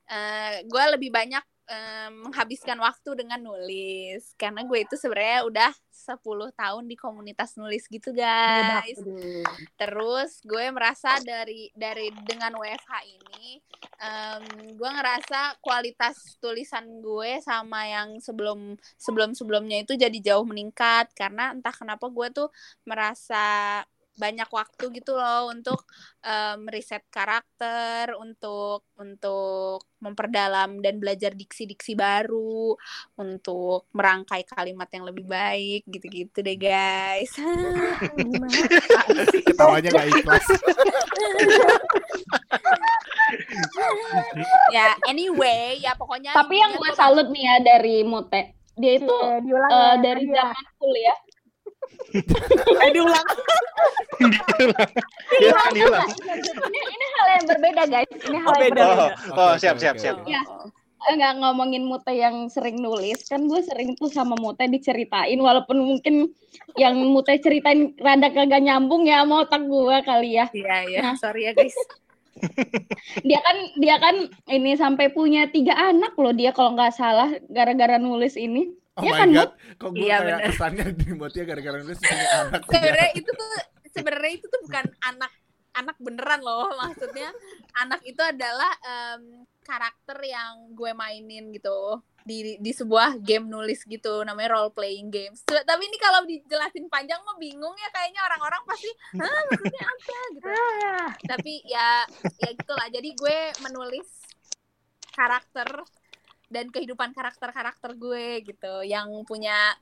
eh, gue lebih banyak eh, menghabiskan waktu dengan nulis. Karena gue itu sebenarnya udah 10 tahun di komunitas nulis gitu guys. Terus gue merasa dari dari dengan WFH ini em, gue ngerasa kualitas tulisan gue sama yang sebelum sebelum sebelumnya itu jadi jauh meningkat. Karena entah kenapa gue tuh merasa banyak waktu gitu loh untuk riset karakter untuk untuk memperdalam dan belajar diksi-diksi baru untuk merangkai kalimat yang lebih baik gitu-gitu deh guys (laughs) gimana Ketawanya nggak ikhlas. ya anyway ya pokoknya Tapi yang gue salut nih ya dari Mute, dia itu ya, dari ya. zaman kuliah. Eh diulang. Iya diulang. ini, ini hal yang berbeda guys. Ini hal Oh, yang beda. berbeda. Oh, oh, siap siap siap. Ya. nggak ngomongin Mute yang sering nulis kan gue sering tuh sama Mute diceritain walaupun mungkin yang Mute ceritain rada kagak nyambung ya sama otak gue kali ya Iya iya, Nah. sorry ya guys. (laughs) dia kan dia kan ini sampai punya tiga anak loh dia kalau nggak salah gara-gara nulis ini Oh Iya my kan, god, kok gue Iya, kayak bener. kesannya di Motia gara-gara nulis punya anak. sebenarnya itu tuh sebenarnya itu tuh bukan anak anak beneran loh. Maksudnya anak itu adalah em, karakter yang gue mainin gitu. Di di sebuah game nulis gitu namanya role playing games. Tuh, tapi ini kalau dijelasin panjang mah bingung ya kayaknya orang-orang pasti Hah, maksudnya apa? gitu. (laughs) Tapi ya ya gitulah jadi gue menulis karakter dan kehidupan karakter-karakter gue gitu yang punya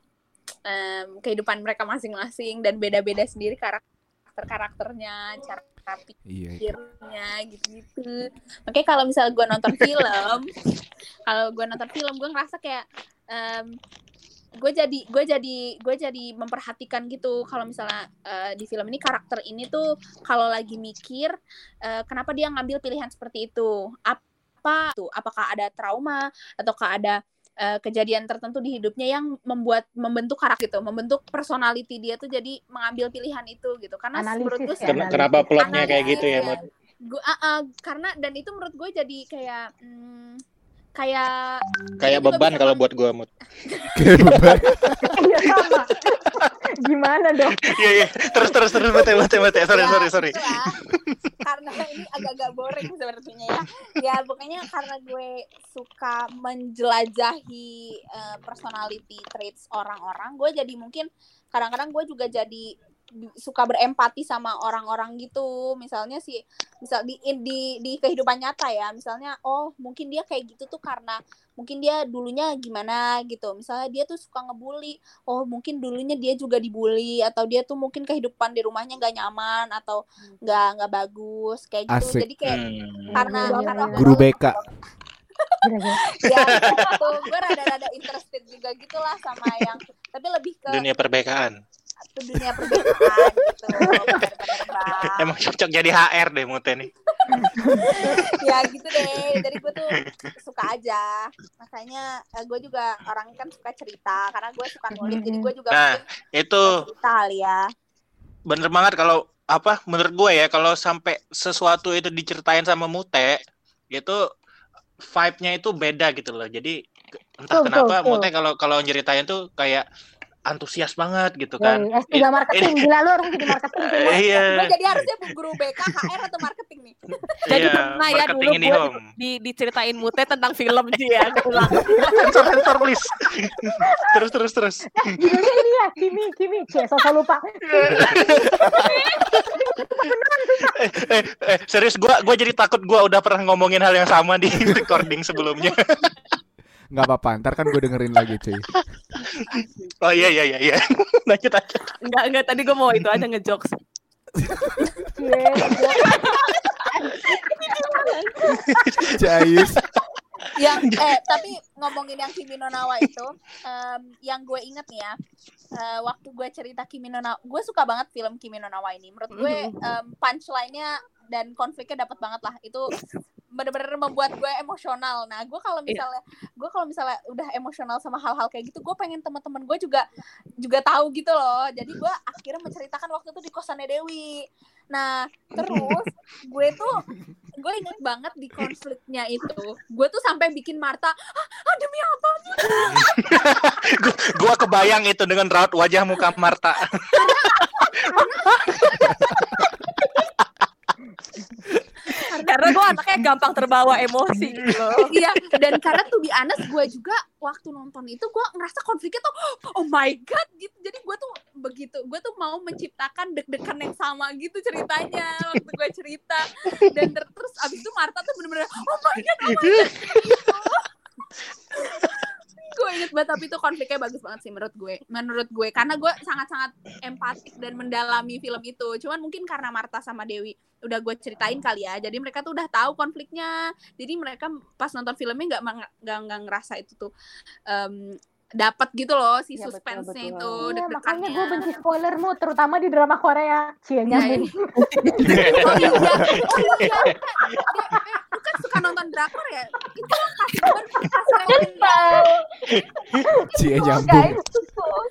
em, kehidupan mereka masing-masing dan beda-beda sendiri karakter-karakternya cara Iya. pikirnya gitu-gitu. Makanya kalau misalnya gue nonton film (laughs) kalau gue nonton film gue ngerasa kayak em, gue jadi gue jadi gue jadi memperhatikan gitu. Kalau misalnya eh, di film ini karakter ini tuh kalau lagi mikir eh, kenapa dia ngambil pilihan seperti itu? Apa tuh apakah ada trauma ataukah ada eh, kejadian tertentu di hidupnya yang membuat membentuk karakter gitu membentuk personality dia tuh jadi mengambil pilihan itu gitu karena menurut gue Analisis sih- ya, Ken- Kenapa plotnya kayak Analisis gitu ya, ya. Mut? Gua, ah, ah, karena dan itu menurut gue jadi kayak hmm, kayak Kayak beban kalau buat gua, Mut. (laughs) Kayak beban. Iya sama. Gimana dong? Iya, iya. Terus, terus, terus, Mut, Mut, Mut. Sorry, Ya, sorry, sorry. itulah. karena ini agak-agak boring sepertinya ya ya pokoknya karena gue suka menjelajahi eh, personality traits orang-orang gue jadi mungkin kadang-kadang gue juga jadi suka berempati sama orang-orang gitu misalnya sih misal di di di kehidupan nyata ya misalnya oh mungkin dia kayak gitu tuh karena mungkin dia dulunya gimana gitu misalnya dia tuh suka ngebully oh mungkin dulunya dia juga dibully atau dia tuh mungkin kehidupan di rumahnya nggak nyaman atau nggak nggak bagus kayak gitu Asik. jadi kayak Hmm. karena Iya, karena iya, Guru gue- BK. Gila-gila. (laughs) ya gitu gue rada-rada interested juga gitulah sama yang tapi lebih ke Dunia perbekaan. Ke dunia perbedaan gitu. (laughs) Emang cocok jadi HR deh, Mut nih. (laughs) ya gitu deh. Jadi gue tuh suka aja. Makanya eh, gue juga orangnya kan suka cerita. Karena gue suka nulis jadi gue juga Nah, Itu suka cerita ya. bener banget kalau apa menurut gue ya kalau sampai sesuatu itu diceritain sama Mute itu vibe-nya itu beda gitu loh. Jadi entah Betul, kenapa betul, Mute kalau kalau nyeritain tuh kayak antusias banget gitu Ya, kan S3 marketing, gila lu harus jadi marketing. Eh, (laughs) iya gue jadi harusnya bu- guru BK HR atau marketing nih (laughs) Jadi iya pernah ya dulu marketing ini gue di, diceritain Mute tentang film sih ya. Gue sensor sensor please terus terus terus Judulnya ini ya, Kimi, Kimi. Cie, sosok lupa. (laughs) eh, eh serius gua gua jadi takut gua udah pernah ngomongin hal yang sama di recording sebelumnya Nggak apa-apa, ntar kan gue dengerin lagi cuy. Oh iya iya iya iya. (laughs) Lanjut aja enggak enggak tadi gue mau itu aja ngejokes. Jais. yang eh tapi ngomongin yang Kimi no Nawa itu em, yang gue inget nih ya eh, waktu gue cerita Kimi no Nawa gue suka banget film Kimi no Nawa ini. Menurut gue em, punchline-nya dan konfliknya dapat banget lah. Itu bener-bener membuat gue emosional. Nah gue kalau misalnya gue kalau misalnya udah emosional sama hal-hal kayak gitu gue pengen teman-teman gue juga juga tahu gitu loh. Jadi gue akhirnya menceritakan waktu itu di kosannya Dewi. Nah terus gue tuh gue inget banget di konfliknya itu gue tuh sampai bikin Marta ah, ah, demi apa (laughs) gua kebayang itu dengan raut wajah muka Marta (laughs) Karena gue anaknya gampang terbawa emosi gitu. Loh. (laughs) iya dan karena tuh di Anas gue juga waktu nonton itu gue ngerasa konfliknya tuh (gasps) oh my god gitu. Jadi gue tuh begitu gue tuh mau menciptakan deg-degan yang sama gitu ceritanya waktu gue cerita. Dan ter- terus abis itu Marta tuh bener-bener oh my god oh my god (laughs) gue inget banget tapi itu konfliknya bagus banget sih menurut gue. Menurut gue. Karena gue sangat-sangat empatik dan mendalami film itu. Cuman mungkin karena Marta sama Dewi udah gue ceritain kali ya. Jadi mereka tuh udah tahu konfliknya. Jadi mereka pas nonton filmnya nggak nggak nggak ngerasa itu tuh em, dapat gitu loh si Iya, betul, suspense-nya betul. itu Iya, makanya gue benci spoilermu, terutama di drama Korea. Cie, Ya, nyambung. oh iya oh iya (laughs) nonton drakor ya? Itu kasih rekomendasi (laughs) Cie Oh.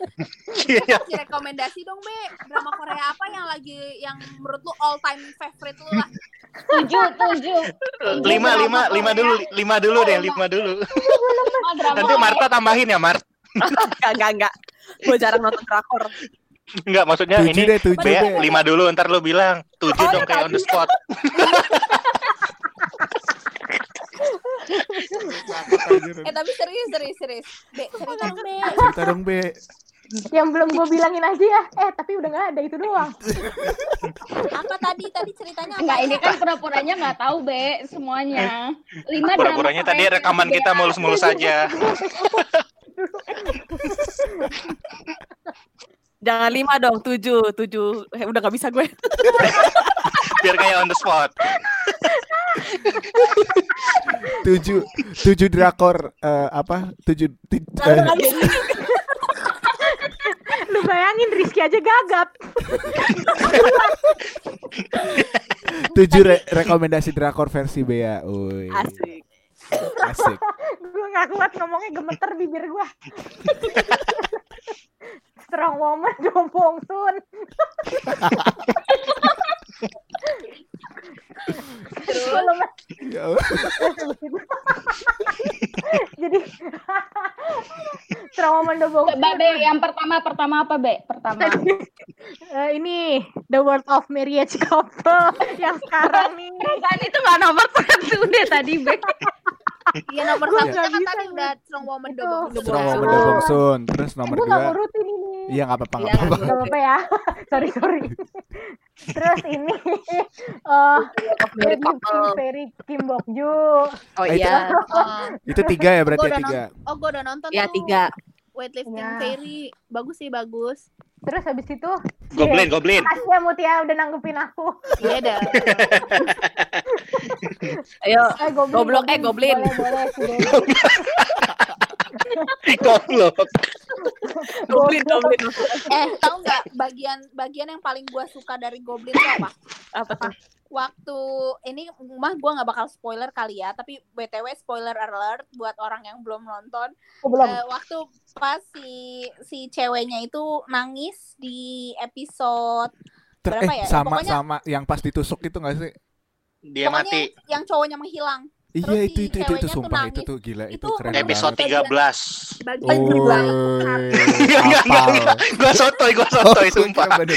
Iya. kasih rekomendasi dong be. Drama Korea apa yang lagi yang menurut lu all time favorite lu lah? Tujuh, tujuh. lima lima lima dulu lima dulu deh lima. dulu. Oh, nanti Marta tambahin ya Mart Enggak, enggak, enggak. Gue jarang nonton drakor. Enggak maksudnya Tujuh ini deh, tujuh Bea, deh. lima dulu ntar lu bilang tujuh dong kayak on the spot (laughs) (laughs) eh tapi serius serius serius. Be cerita. dong be? Cerita dong, Be. Yang belum gue bilangin aja ya. Eh tapi udah nggak ada itu doang. apa tadi? Tadi ceritanya apa? Enggak, ini kan pura-puranya nggak tahu, Be, semuanya. Lima drama pura-puranya? Tadi rekaman kita mulus-mulus aja (laughs) Jangan lima dong, tujuh, tujuh. Eh, udah gak bisa gue. (laughs) biar kayak on the spot Tujuh, tujuh drakor eh, apa? Tujuh, tu- eh, Lu bayangin Rizky aja gagap. tujuh re- rekomendasi drakor versi Bea. Uy. Asik. Asik. gue nggak kuat ngomongnya gemeter bibir gue. (laughs) Strong woman (laughs) Dompong Sun. Belum Ya. Jadi Strong woman Dompong Coba, Be, yang pertama, pertama apa, Be? Pertama. Eh, ini The World of Marriage Couple yang sekarang nih. Kan itu nggak nomor satu deh tadi, Be. Iya nomor satu kan tadi udah strong woman double Strong. Woman Dobong Sun. Terus nomor gue dua. ngurutin ini. Iya nggak apa-apa nggak Iya, apa-apa. Gak apa-apa ya. (laughs) sorry, sorry. Terus ini eh (laughs) couple. Ferry Kim Bok Ju. Oh itu- iya. Oh, (laughs) Itu tiga ya berarti ya tiga. oh gue udah nonton Ya tuh tiga. weightlifting Ya. fairy bagus sih bagus Terus habis itu goblin goblin Makasih ya Mutia udah nanggepin aku. iya dah Ayo. Eh, goblin, Goblok, eh, goblin. Boleh, boleh. si goblin. Goblok Goblin, goblin. eh tahu nggak bagian bagian yang paling gue suka dari goblin itu apa Apa tuh? waktu ini mah gue nggak bakal spoiler kali ya tapi btw spoiler alert buat orang yang belum nonton Oh, belum. Eh, waktu pas si si ceweknya itu nangis di episode Ter- berapa eh ya? sama Pokoknya- sama yang pas ditusuk itu nggak sih? dia pokoknya mati yang, yang cowoknya menghilang Iya itu itu itu, itu sumpah itu nangis. tuh gila itu, Itu keren episode banget. 13 bagian Oh, terbaik Enggak, enggak, enggak, enggak. Gua sotoy, gua (laughs) sotoy, Oh, sumpah. menurut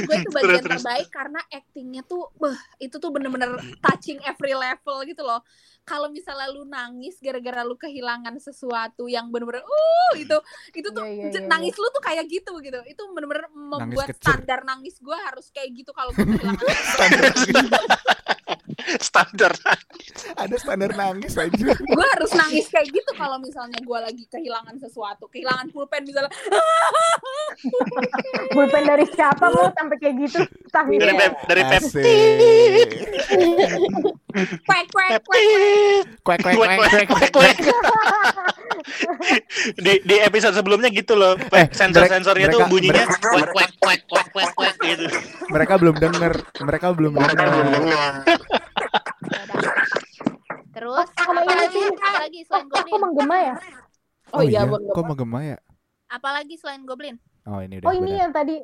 gue itu bagian terus. terbaik karena actingnya tuh beh itu tuh bener-bener touching every level gitu loh kalau misalnya lu nangis gara-gara lu kehilangan sesuatu yang bener-bener uh itu itu tuh Iya, iya, iya, nangis lu tuh kayak gitu gitu itu bener-bener membuat kecil. standar nangis gue harus kayak gitu kalau gue kehilangan (laughs) (laughs) Standar. Ada standar nangis aja. gue harus nangis kayak gitu kalau misalnya gue lagi kehilangan sesuatu kehilangan pulpen misalnya Pulpen dari siapa mau sampai kayak gitu? Tangis. Dari Pep, dari Pep. Asik. kwek kwek kwek kuek, kuek kuek, kuek. kuek. di di episode sebelumnya gitu loh. Eh, Sensor-sensornya tuh mereka- bunyinya kuek kuek kuek kuek kuek gitu. Mereka belum denger. Mereka belum denger. Terus sama apa ini lagi apa lagi selain Kok goblin menggema ya? Oh iya, Bang. Kok menggema ya? apa lagi selain goblin Oh ini udah. Oh ini bener. yang tadi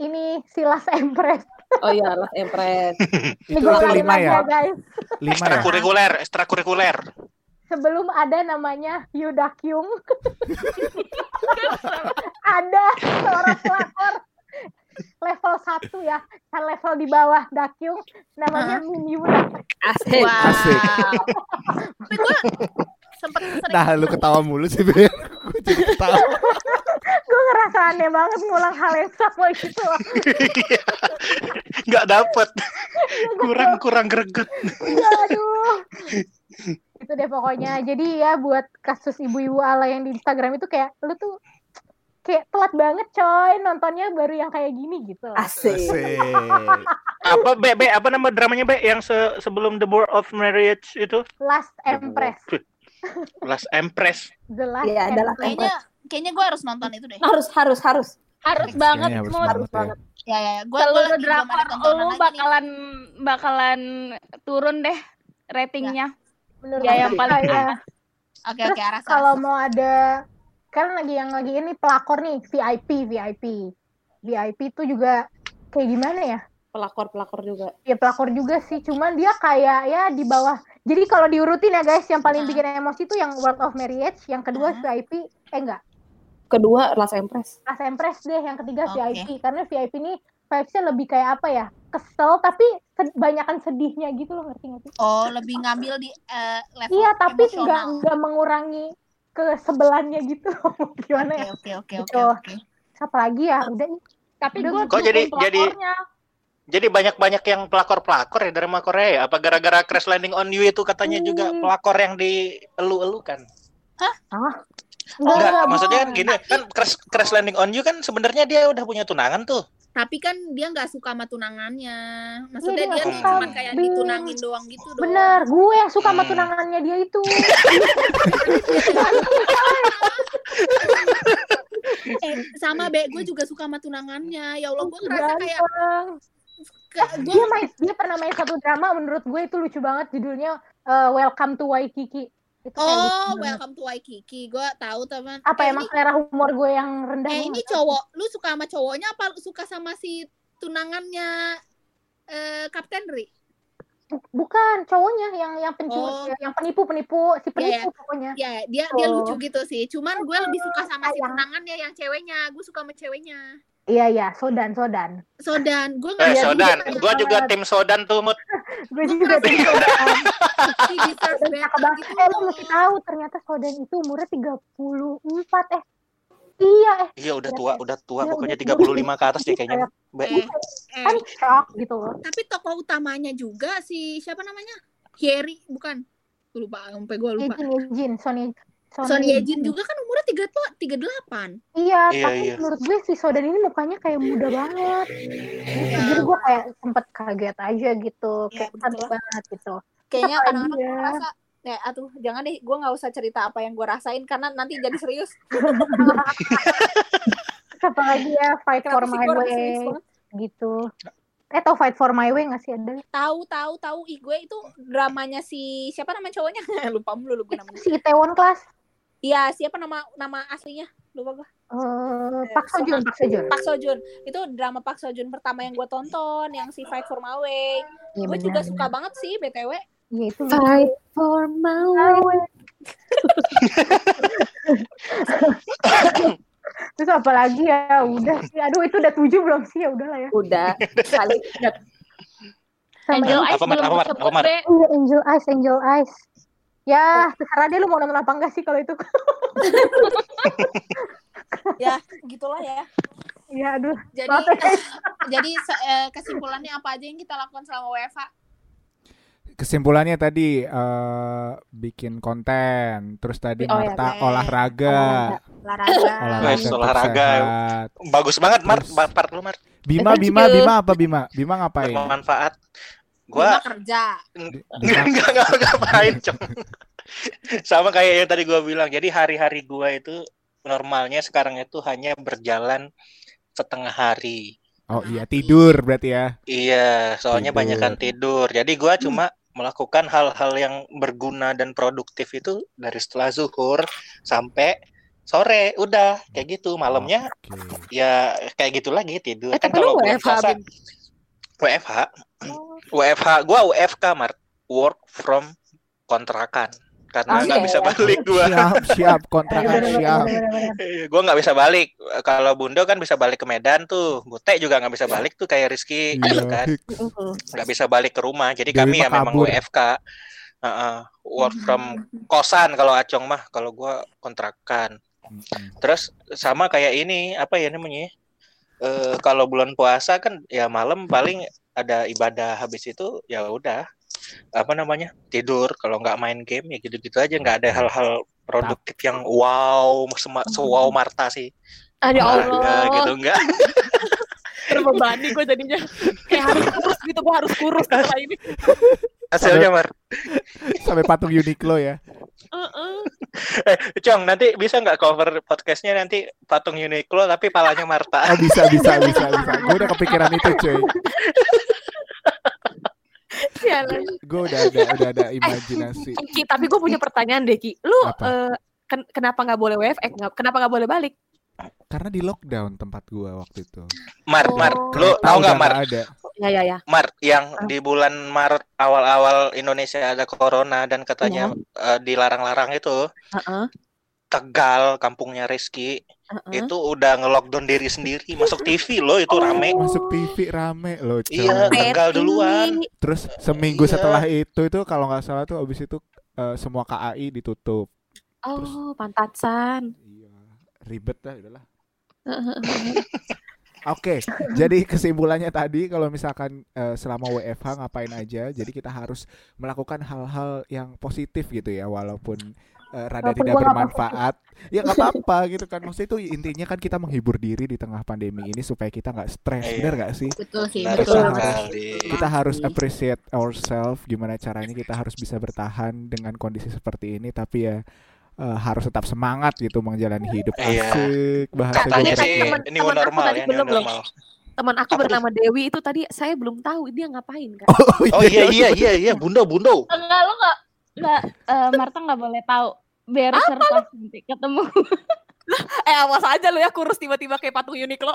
ini Silas Empress. Oh iya, lah Empret. Ini (laughs) Itu itu lima lagi ya? guys. Lima ya? Ekstrakurikuler, ekstrakurikuler. Sebelum ada namanya Yuda Kyung. (laughs) ada seorang pelakor level 1 ya. Kan level di bawah Dakyung namanya Min Yuda. Asik. Asik. tapi gue sempet sering Nah lu ketawa mulu sih Ben. Gue jadi ketawa. Gue ngerasa aneh banget ngulang hal yang sama gitu. Nggak dapet. Kurang kurang greget. Ya, aduh. itu deh pokoknya. Jadi ya buat kasus ibu-ibu ala yang di Instagram itu kayak lu tuh kayak telat banget coy nontonnya baru yang kayak gini gitu. Asik. Asik. Apa Be, Be, apa nama dramanya Be yang se- sebelum The Board of Marriage itu? Last Empress. Last Empress. The Last Iya, Last Empress. kayaknya kayaknya gue harus nonton itu deh Harus, harus, harus. Harus banget harus Mut. banget ya. ya ya, ya. gue Seluruh drakor tontonan lu lagi nih. bakalan bakalan turun deh ratingnya. Menurut Ya, gue yang paling kayak Oke oke kalau mau ada kan lagi yang lagi ini pelakor nih VIP VIP VIP itu juga kayak gimana ya Pelakor pelakor juga. ya pelakor juga sih cuman dia kayak ya di bawah jadi kalau diurutin ya guys yang paling Hah? bikin emosi itu yang World of Marriage yang kedua Hah? VIP eh enggak Kedua Last Empress. Last Empress deh yang ketiga Oke. VIP karena VIP ini vibes-nya lebih kayak apa ya kesel tapi sed- banyakan sedihnya gitu loh ngerti nggak sih Oh lebih ngambil di eh, level iya tapi nggak nggak mengurangi kesebelannya gitu (laughs) gimana ya Oke oke oke Gitu. oke oke. siapa lagi ya udah. Tapi Udah, gue Kok jadi- jadi- Jadi banyak-banyak yang pelakor-pelakor ya dari sama Korea. Apa gara-gara Crash Landing on You itu katanya juga Hmm. pelakor yang dielu-elukan? Enggak, Enggak, enggak, maksudnya bukan. gini kan Crash, Crash Landing on You kan sebenarnya dia udah punya tunangan tuh. Tapi kan dia nggak suka sama tunangannya. Maksudnya Iya, dia dia tuh cuma kayak Bing. ditunangin doang gitu doang. Bener, gue yang suka sama Hmm. tunangannya dia itu. (laughs) Eh, sama Be, gue juga suka sama tunangannya. Ya Allah, gue ngerasa kayak ke- gue Dia main, dia pernah main satu drama menurut gue itu lucu banget judulnya eh, Welcome to Waikiki. Itu Oh, welcome to Waikiki. Gue tahu teman. Apa eh, emang ini, selera humor gue yang rendah? eh ini cowok, lu suka sama cowoknya apa lu suka sama si tunangannya eh Kapten Ri? Bu- Bukan cowoknya yang yang pencuri, Oh. yang penipu penipu si Iya, penipu pokoknya. Ya, dia dia Oh. lucu gitu sih. Cuman gue lebih suka sama si tunangannya yang ceweknya. Gue suka sama ceweknya. Iya iya, Sodan Sodan. Sodan, gue Eh, nggak Iya, Sodan. iya, Gua juga tim Sodan tuh, Mut. (laughs) Gue Gue juga tim Sodan. (laughs) Sodan gitu Eh lu loh. mesti tahu ternyata Sodan itu umurnya 34 eh. Iya eh. Iya, udah tua, udah tua. Iya, Pokoknya udah 35 ke atas deh (laughs) kayaknya. Kayak- Be. Eh, kan eh, shock gitu loh. tapi tokoh utamanya juga si siapa namanya? Hyeri, bukan? Gue lupa, sampai gue lupa. Yejin Yejin Sony Sony Yejin juga kan umurnya tiga tua, tiga delapan. Iya, Iya, tapi iya. menurut gue si Sodan ini mukanya kayak muda banget. Gitu. Jadi gue kayak sempet kaget aja gitu, Iya, kayak betul. cantik banget gitu. Kayaknya kadang-kadang dia? gue ngerasa Ya, atuh, jangan deh, gue nggak usah cerita apa yang gue rasain karena nanti jadi serius. (laughs) Siapa lagi ya Fight for Kenapa My Way gitu. Eh tau Fight for My Way gak sih ada? Tahu, tahu, tahu. Ih, gue itu dramanya si siapa nama cowoknya? (laughs) Lupa mulu lu gue namanya. Si Itaewon Class. Iya, siapa nama nama aslinya? Lupa gue. Eh, Pak Sojun, Pak Sojun. Pak Sojun. Itu drama Pak Sojun pertama yang gue tonton, yang si Fight for My Way. Iya gue juga suka banget sih, BTW. Iya itu. Fight for my way. (laughs) Terus apa lagi ya? Udah sih. Aduh itu udah tujuh belum sih? Ya udahlah ya. Udah kali Angel. Eyes belum? Be. Iya, Angel Eyes, Angel Eyes. Ya, terserah deh lu mau nonton apa enggak sih kalau itu. (laughs) Ya, gitulah ya. Iya, aduh. Jadi Maaf ya, (laughs) jadi eh, kesimpulannya apa aja yang kita lakukan selama WFH? Kesimpulannya tadi eh, bikin konten, terus tadi Oh, ya, Marta oke. olahraga, Olahraga. (laughs) olahraga, Wes, tetap olahraga. sehat. Bagus banget, Mar. Part lu, Mar. Bima, Bima. Bima apa Bima? Bima ngapain? Bermanfaat. Gua Gua kerja. Bima, enggak enggak ngapain, Cong. (laughs) Sama kayak yang tadi gua bilang. Jadi hari-hari gua itu normalnya sekarang itu hanya berjalan setengah hari. Oh iya tidur berarti ya. Iya, soalnya Tidur. banyakan tidur. Jadi gua cuma melakukan hal-hal yang berguna dan produktif itu dari setelah zuhur sampai sore. Udah kayak gitu. Malamnya Oke. ya kayak gitu lagi tidur. Eh, kan kalau bulan WFH, puasa? WFH. WFH gua WFK Mart. Work from kontrakan. Karena nggak Oke. bisa balik gua. Siap, siap, kontrakan siap. Iya, gua nggak bisa balik. Kalau Bundo kan bisa balik ke Medan tuh. Bute juga nggak bisa balik tuh kayak Rizky gitu Iya. kan. nggak bisa balik ke rumah. Jadi Dewi kami ya memang. WFK. Heeh, work from kosan kalau Acong mah, kalau gua kontrakan. Terus sama kayak ini apa ya namanya? Eh kalau bulan puasa kan ya malam paling ada ibadah habis itu ya udah apa namanya tidur kalau nggak main game ya gitu-gitu aja nggak ada hal-hal produktif yang wow sema- sewow Marta sih Ah, ya Olahraga Allah, gitu enggak (laughs) terbebani gue jadinya. Kayak harus kurus gitu, gue harus kurus (laughs) setelah ini. hasilnya Mar Sampai patung Uniqlo ya. Heeh. eh Cong nanti bisa nggak cover podcastnya nanti patung Uniqlo tapi palanya Marta Oh bisa, bisa, bisa, bisa. Gue udah kepikiran itu cuy. (laughs) Iya. gue udah ada udah ada imajinasi. Ki, tapi gue punya pertanyaan deh Ki. Lu eh, ken- kenapa nggak boleh WF? Eh, kenapa nggak boleh balik? Karena di lockdown tempat gue waktu itu. Mar, Mar, Oh. lu Kereta tahu nggak Mar? ada. Ya ya ya. Mar, yang di bulan Maret awal-awal Indonesia ada corona dan katanya eh, dilarang-larang itu, Heeh. Tegal, kampungnya Rizky, heeh. itu udah nge-lockdown diri sendiri, masuk TV loh itu rame. Masuk TV rame loh. coy. Iya, Tegal Petty. duluan. Terus seminggu Iya. setelah itu itu kalau nggak salah tuh abis itu eh, semua KAI ditutup. Oh, pantatsan. Iya, ribet dah udahlah. (laughs) Oke, jadi kesimpulannya tadi kalau misalkan eh, selama WFH ngapain aja, jadi kita harus melakukan hal-hal yang positif gitu ya, walaupun eh, rada Walaupun tidak bermanfaat, ya nggak (laughs) apa-apa gitu kan. Maksudnya itu intinya kan kita menghibur diri di tengah pandemi ini supaya kita nggak stres, Iya. benar nggak sih? Betul sih, Benar betul. sekali. Kita harus appreciate ourselves, gimana caranya kita harus bisa bertahan dengan kondisi seperti ini, tapi ya eh, harus tetap semangat gitu menjalani hidup Iya. asik bahasa Katanya gue sih aku normal tadi ya, loh. normal. Teman aku Apa bernama Dewi itu tadi saya belum tahu dia ngapain kan. Oh iya iya iya iya, Bundo Bundo. Enggak lo enggak enggak eh, Marta enggak boleh tahu. Biar serta nanti ketemu. (laughs) Eh awas aja lu ya kurus tiba-tiba kayak patung Uniqlo. (laughs)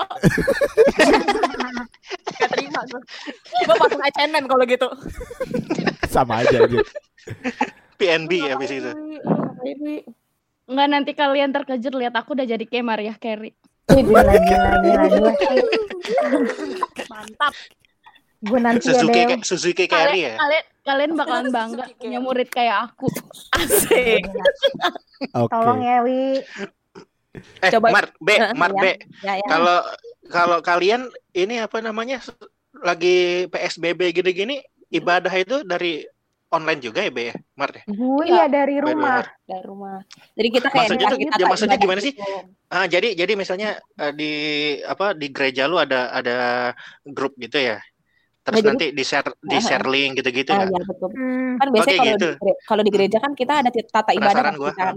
Gak terima gue. Gue patung H&M kalau gitu. (laughs) sama aja aja. PNB habis itu. Ini Enggak nanti kalian terkejut lihat aku udah jadi kayak Maria Carey. Ih, Gila, gila, gila, gila. mantap. Gue nanti Suzuki ada Suzuki Carry ya. Kalian kalian bakalan bangga punya murid kayak aku. (laughs) Asik. Oke. Tolong ya, Wi. Eh, Coba- Mar, B, Eh, Mar, ya. B. Ya ya. Kalau kalau kalian ini apa namanya lagi PSBB gini-gini ibadah itu dari online juga ya, B ya, Mar ya? Iya. ya dari rumah. Mar. dari rumah. Jadi kita kayak Maksudnya tuh- kita ya maksudnya gimana sih? gitu. Ah, jadi jadi misalnya eh, di apa di gereja lu ada ada grup gitu ya. Terus Nah, jadi- nanti di share di share link gitu-gitu Ah ya. ya betul. Hmm. Kan biasanya kalau gitu. di kalau di gereja kan kita ada tata ibadah pasti gua. kan.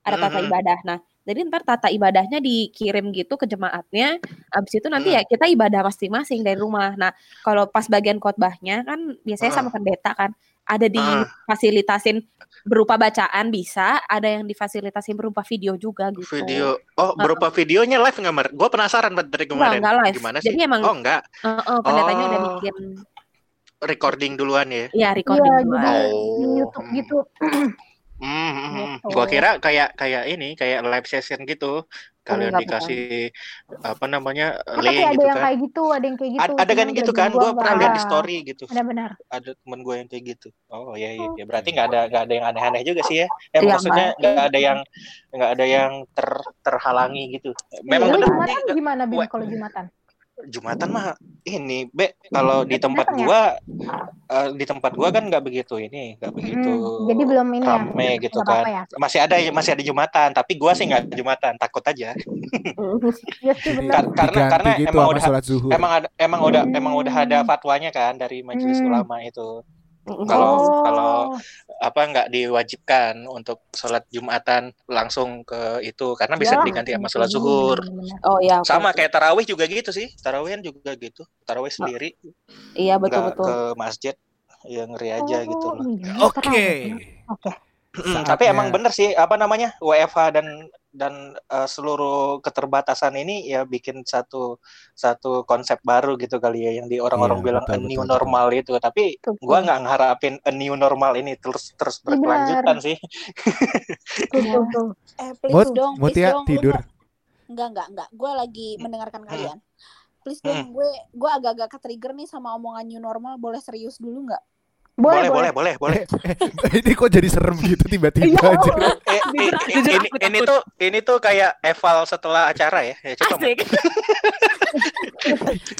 Ada tata Mhm. ibadah. Nah, jadi ntar tata ibadahnya dikirim gitu ke jemaatnya. Abis itu nanti Mhm. ya kita ibadah masing-masing dari rumah. Nah, kalau pas bagian khotbahnya kan biasanya Ah. sama pendeta kan ada Ah. difasilitasin berupa bacaan bisa, ada yang difasilitasin berupa video juga gitu. Video. Oh, berupa videonya live nggak, Mar? Gue penasaran Mar, dari kemarin. enggak live. Gimana sih? Jadi emang Oh, enggak. eh, eh, pendetanya udah Oh. bikin Recording duluan ya. ya recording Iya, duluan. jadi Oh. di YouTube gitu. (clears throat) Hmm, hmm, hmm. Gitu. Gua kira kayak kayak ini, kayak live session gitu. Kalian Enggak, dikasih apa namanya Oh, tapi link ada gitu yang kan. kayak gitu, ada yang kayak gitu. Ad- ada kan gitu kan? gua pernah lihat di story gitu. Benar-benar. Ada temen gue yang kayak gitu. Oh iya iya. Ya, berarti nggak ada nggak ada yang aneh-aneh juga sih ya. Eh, Iya, maksudnya nggak ada yang nggak ada yang ter terhalangi gitu. Memang Lu bener Jumatan gimana, Bim, kalau Jumatan? Jumatan mah ini be kalau di tempat ya? gua eh, di tempat gua kan nggak begitu ini nggak begitu Hmm, jadi belum ini ya? rame gitu Nggak kan ya? masih ada masih ada jumatan tapi gua sih nggak jumatan takut aja (laughs) Iya sih benar. Kar- karena Diganti karena gitu emang udah emang ada emang udah emang udah ada Hmm. fatwanya kan dari majelis Hmm. ulama itu kalau Oh. kalau apa nggak diwajibkan untuk sholat jumatan langsung ke itu karena bisa Iyalah, diganti sama sholat zuhur benar-benar. Oh iya. oke, sama oke. kayak tarawih juga gitu sih tarawihan juga gitu tarawih sendiri Iya betul nggak betul. ke masjid ya ngeri aja gitu Oh, loh iya, Oke. keren. Oke. Mm, Saatnya- tapi emang bener sih apa namanya WFH dan dan eh, seluruh keterbatasan ini ya bikin satu satu konsep baru gitu kali ya yang di orang-orang Iya, bilang betul, a new betul, normal itu tapi Betul. gua nggak ngeharapin a new normal ini terus terus Benar. berkelanjutan sih Tuh, tuh, tuh. Eh, please Mut, dong, Mut please ya dong. Tidur. nggak- Enggak, enggak, enggak. Gue lagi mendengarkan Hmm. kalian. Please dong, gue gue agak-agak ke-trigger nih sama omongan new normal. Boleh serius dulu nggak? Boleh, boleh boleh. boleh boleh boleh (laughs) ini kok jadi serem gitu tiba-tiba Iya, aja. Eh, i- i- Jujur, ini ini tuh ini tuh kayak eval setelah acara ya ya coba. Asik. (laughs)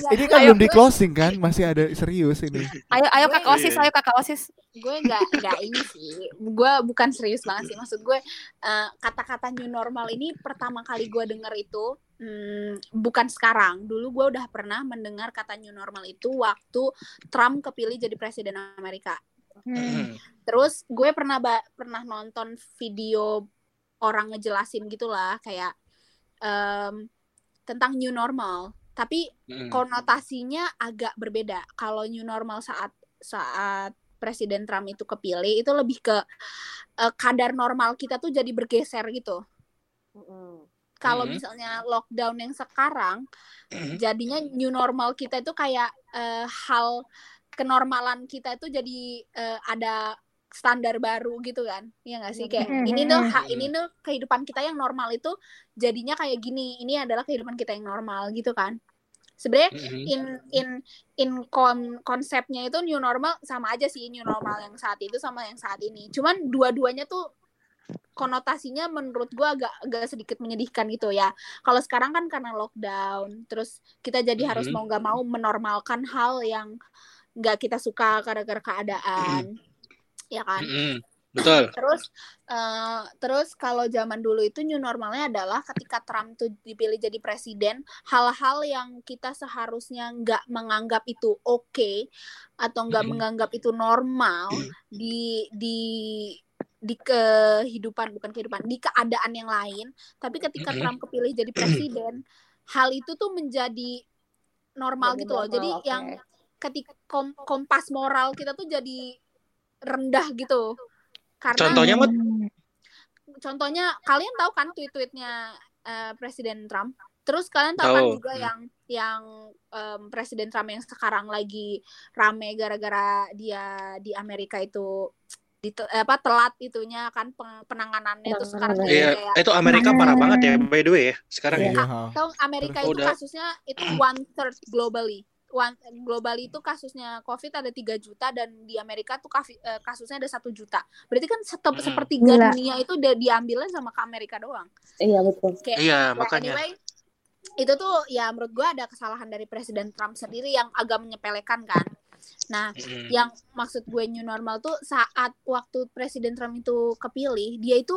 Ini kan Ayo, belum di closing kan, masih ada serius ini. Ayo ayo kakak osis, ayo kakak osis. gue nggak nggak ini sih gue bukan serius banget sih maksud gue eh, kata-kata new normal ini pertama kali gue denger itu hmm, bukan sekarang dulu gue udah pernah mendengar kata new normal itu waktu Trump kepilih jadi presiden Amerika Hmm. terus gue pernah ba- pernah nonton video orang ngejelasin gitulah kayak em, tentang new normal tapi Mm. konotasinya agak berbeda. Kalau new normal saat saat Presiden Trump itu kepilih itu lebih ke eh, kadar normal kita tuh jadi bergeser gitu. Kalau Mhm. misalnya lockdown yang sekarang, jadinya new normal kita itu kayak eh, hal kenormalan kita itu jadi eh, ada standar baru gitu kan Iya nggak sih kayak Mhm. ini tuh ha- ini tuh kehidupan kita yang normal itu jadinya kayak gini ini adalah kehidupan kita yang normal gitu kan sebenarnya Mhm. in in in kon- konsepnya itu new normal sama aja sih new normal yang saat itu sama yang saat ini cuman dua-duanya tuh konotasinya menurut gua agak agak sedikit menyedihkan gitu ya kalau sekarang kan karena lockdown terus kita jadi harus Mhm. mau nggak mau menormalkan hal yang nggak kita suka gara-gara keadaan ya kan Mhm. Betul. Terus eh, terus kalau zaman dulu itu new normalnya adalah ketika Trump tuh dipilih jadi presiden, hal-hal yang kita seharusnya nggak menganggap itu oke atau nggak Mhm. menganggap itu normal di di di kehidupan bukan kehidupan di keadaan yang lain, tapi ketika. Trump kepilih jadi presiden, hal itu tuh menjadi normal Jadi gitu loh. normal, Jadi oke. yang ketika kom- kompas moral kita tuh jadi rendah gitu. Karena Contohnya Mut? contohnya kalian tahu kan tweet-tweetnya eh, Presiden Trump. Terus kalian tahu kan Tahu. juga yang yang em, Presiden Trump yang sekarang lagi rame gara-gara dia di Amerika itu di apa telat itunya kan penanganannya terus sekarang Iya, kayak itu Amerika parah banget ya by the way ya sekarang ya. Iya, ha. tahu Amerika itu udah- kasusnya itu one third globally one globally itu kasusnya COVID ada 3 juta dan di Amerika tuh eh, kasusnya ada satu juta. Berarti kan sete- Mm-mm. sepertiga Gila. dunia itu udah diambilnya sama ke Amerika doang. Iya betul. Kayak Iya, ya, makanya. anyway, itu tuh ya menurut gua ada kesalahan dari Presiden Trump sendiri yang agak menyepelekan kan. Nah, Mhm. yang maksud gue new normal tuh saat waktu Presiden Trump itu kepilih, dia itu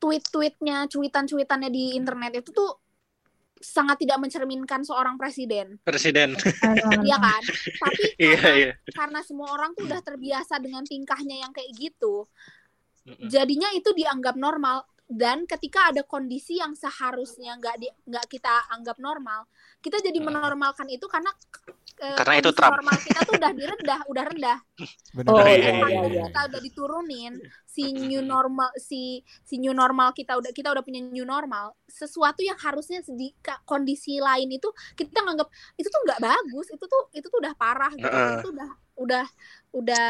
tweet-tweetnya, cuitan-cuitannya di internet itu tuh sangat tidak mencerminkan seorang presiden. Presiden. Iya kan? Tapi (laughs) Iya, karena, iya. karena semua orang tuh udah terbiasa dengan tingkahnya yang kayak gitu, Mm-mm. jadinya itu dianggap normal dan ketika ada kondisi yang seharusnya nggak di nggak kita anggap normal kita jadi Hmm. menormalkan itu karena eh, Karena itu Trump. normal kita tuh udah direndah udah rendah Bener. Oh, iya, iya, karena iya. kita udah diturunin si new normal si si new normal kita udah kita udah punya new normal sesuatu yang harusnya di kondisi lain itu kita nganggap itu tuh nggak bagus itu tuh itu tuh udah parah gitu Heeh. itu udah udah udah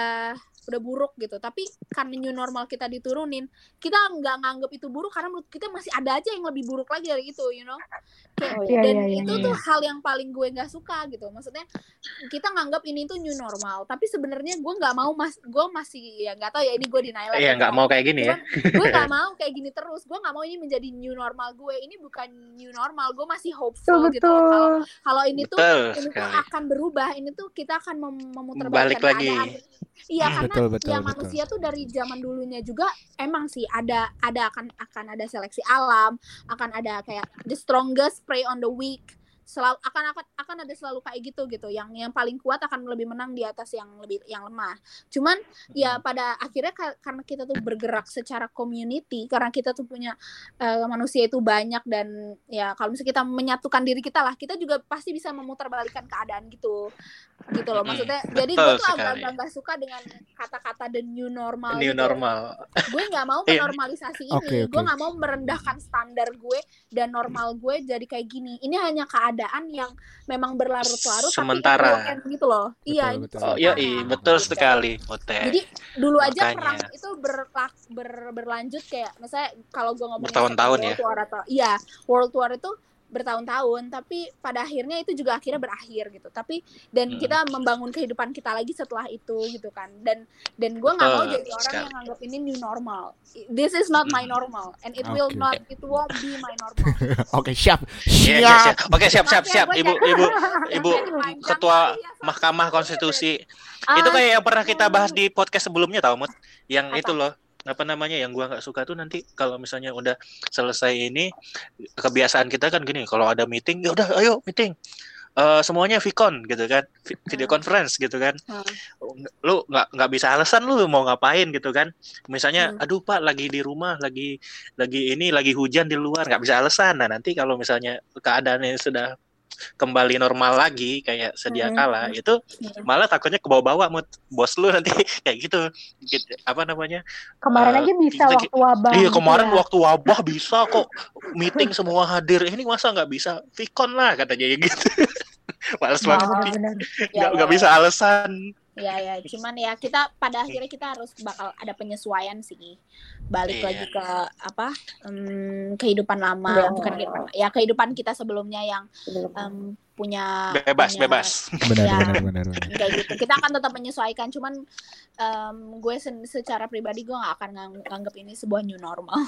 udah buruk gitu. Tapi karena new normal kita diturunin kita nggak nganggap itu buruk karena menurut kita masih ada aja yang lebih buruk lagi dari itu you know? Kayak Oh, iya, dan iya, iya, itu iya. tuh hal yang paling gue nggak suka gitu. Maksudnya kita nganggap ini tuh new normal tapi sebenarnya gue nggak mau mas gue masih ya nggak tahu ya ini gue denial Iya, nggak mau kayak gini ya. Cuman gue nggak (laughs) mau kayak gini terus. Gue nggak mau ini menjadi new normal gue. Ini bukan new normal gue masih hopeful Betul, gitu kalau ini tuh Betul ini tuh akan berubah ini tuh kita akan mem- memutar Balik lagi. keadaan iya karena Betul, betul, ya betul. manusia tuh dari zaman dulunya juga emang sih ada ada akan akan ada seleksi alam akan ada kayak the strongest prey on the weak selalu akan akan akan ada selalu kayak gitu gitu yang yang paling kuat akan lebih menang di atas yang lebih yang lemah cuman ya pada akhirnya ka- karena kita tuh bergerak secara community karena kita tuh punya eh, manusia itu banyak dan ya kalau misalnya kita menyatukan diri kita lah kita juga pasti bisa memutarbalikkan keadaan gitu gitu loh maksudnya jadi gue tuh agak sekali. agak nggak suka dengan kata-kata the new normal New gitu. normal. gue nggak mau (laughs) Iya. menormalisasi ini Oke, oke. gue nggak mau merendahkan standar gue dan normal gue jadi kayak gini ini hanya keadaan yang memang berlarut-larut Sementara. tapi gitu loh iya ini betul. tuh Oh, iya, sementara. iya, betul sekali, Mute. jadi dulu aja Makanya. perang itu berlak, ber, berlanjut kayak misalnya kalau gue ngomongin Bertahun-tahun ya. World War atau iya World War itu bertahun-tahun tapi pada akhirnya itu juga akhirnya berakhir gitu tapi dan Mm. kita membangun kehidupan kita lagi setelah itu gitu kan dan dan gue nggak mau Betul jadi orang sekali. yang nganggap ini new normal this is not my Mm. normal and it will Oke. not it won't be my normal (laughs) Oke, siap. Iya, iya, Siap. siap. Oke, siap, siap, siap. gue Ibu, ibu, (laughs) ibu, ketua ya, sorry. Mahkamah Konstitusi. Itu kayak yang pernah kita bahas di podcast sebelumnya tau, Mut? Yang Apa? itu loh, apa namanya yang gua nggak suka tuh nanti kalau misalnya udah selesai ini kebiasaan kita kan gini, kalau ada meeting, ya udah ayo meeting. Eh, semuanya vicon gitu kan Vi- video Hmm. conference gitu kan Hmm. lu nggak nggak bisa alasan lu mau ngapain gitu kan misalnya Hmm. aduh pak lagi di rumah lagi lagi ini lagi hujan di luar nggak bisa alasan nah nanti kalau misalnya keadaannya sudah kembali normal lagi kayak sedia Hmm. kala itu malah takutnya ke bawah-bawah mood bos lu nanti (laughs) kayak gitu Gitu, apa namanya Kemarin Eh, aja bisa kita- waktu wabah. iya gitu kemarin ya. waktu wabah bisa kok meeting semua hadir ini masa nggak bisa Vicon lah katanya ya gitu (laughs) males banget. (laughs) Ya, nggak ya, nggak ya. bisa alasan Ya ya, cuman ya kita pada akhirnya kita harus bakal ada penyesuaian sih. Balik Iya. lagi ke apa? em, kehidupan lama, Iya. bukan kehidupan. Ya kehidupan kita sebelumnya yang em, punya bebas punya- bebas Benar, Ya. benar, benar, benar. (laughs) kayak gitu. Kita akan tetap menyesuaikan, cuman em, gue secara pribadi gue nggak akan ngang- nganggep ini sebuah new normal.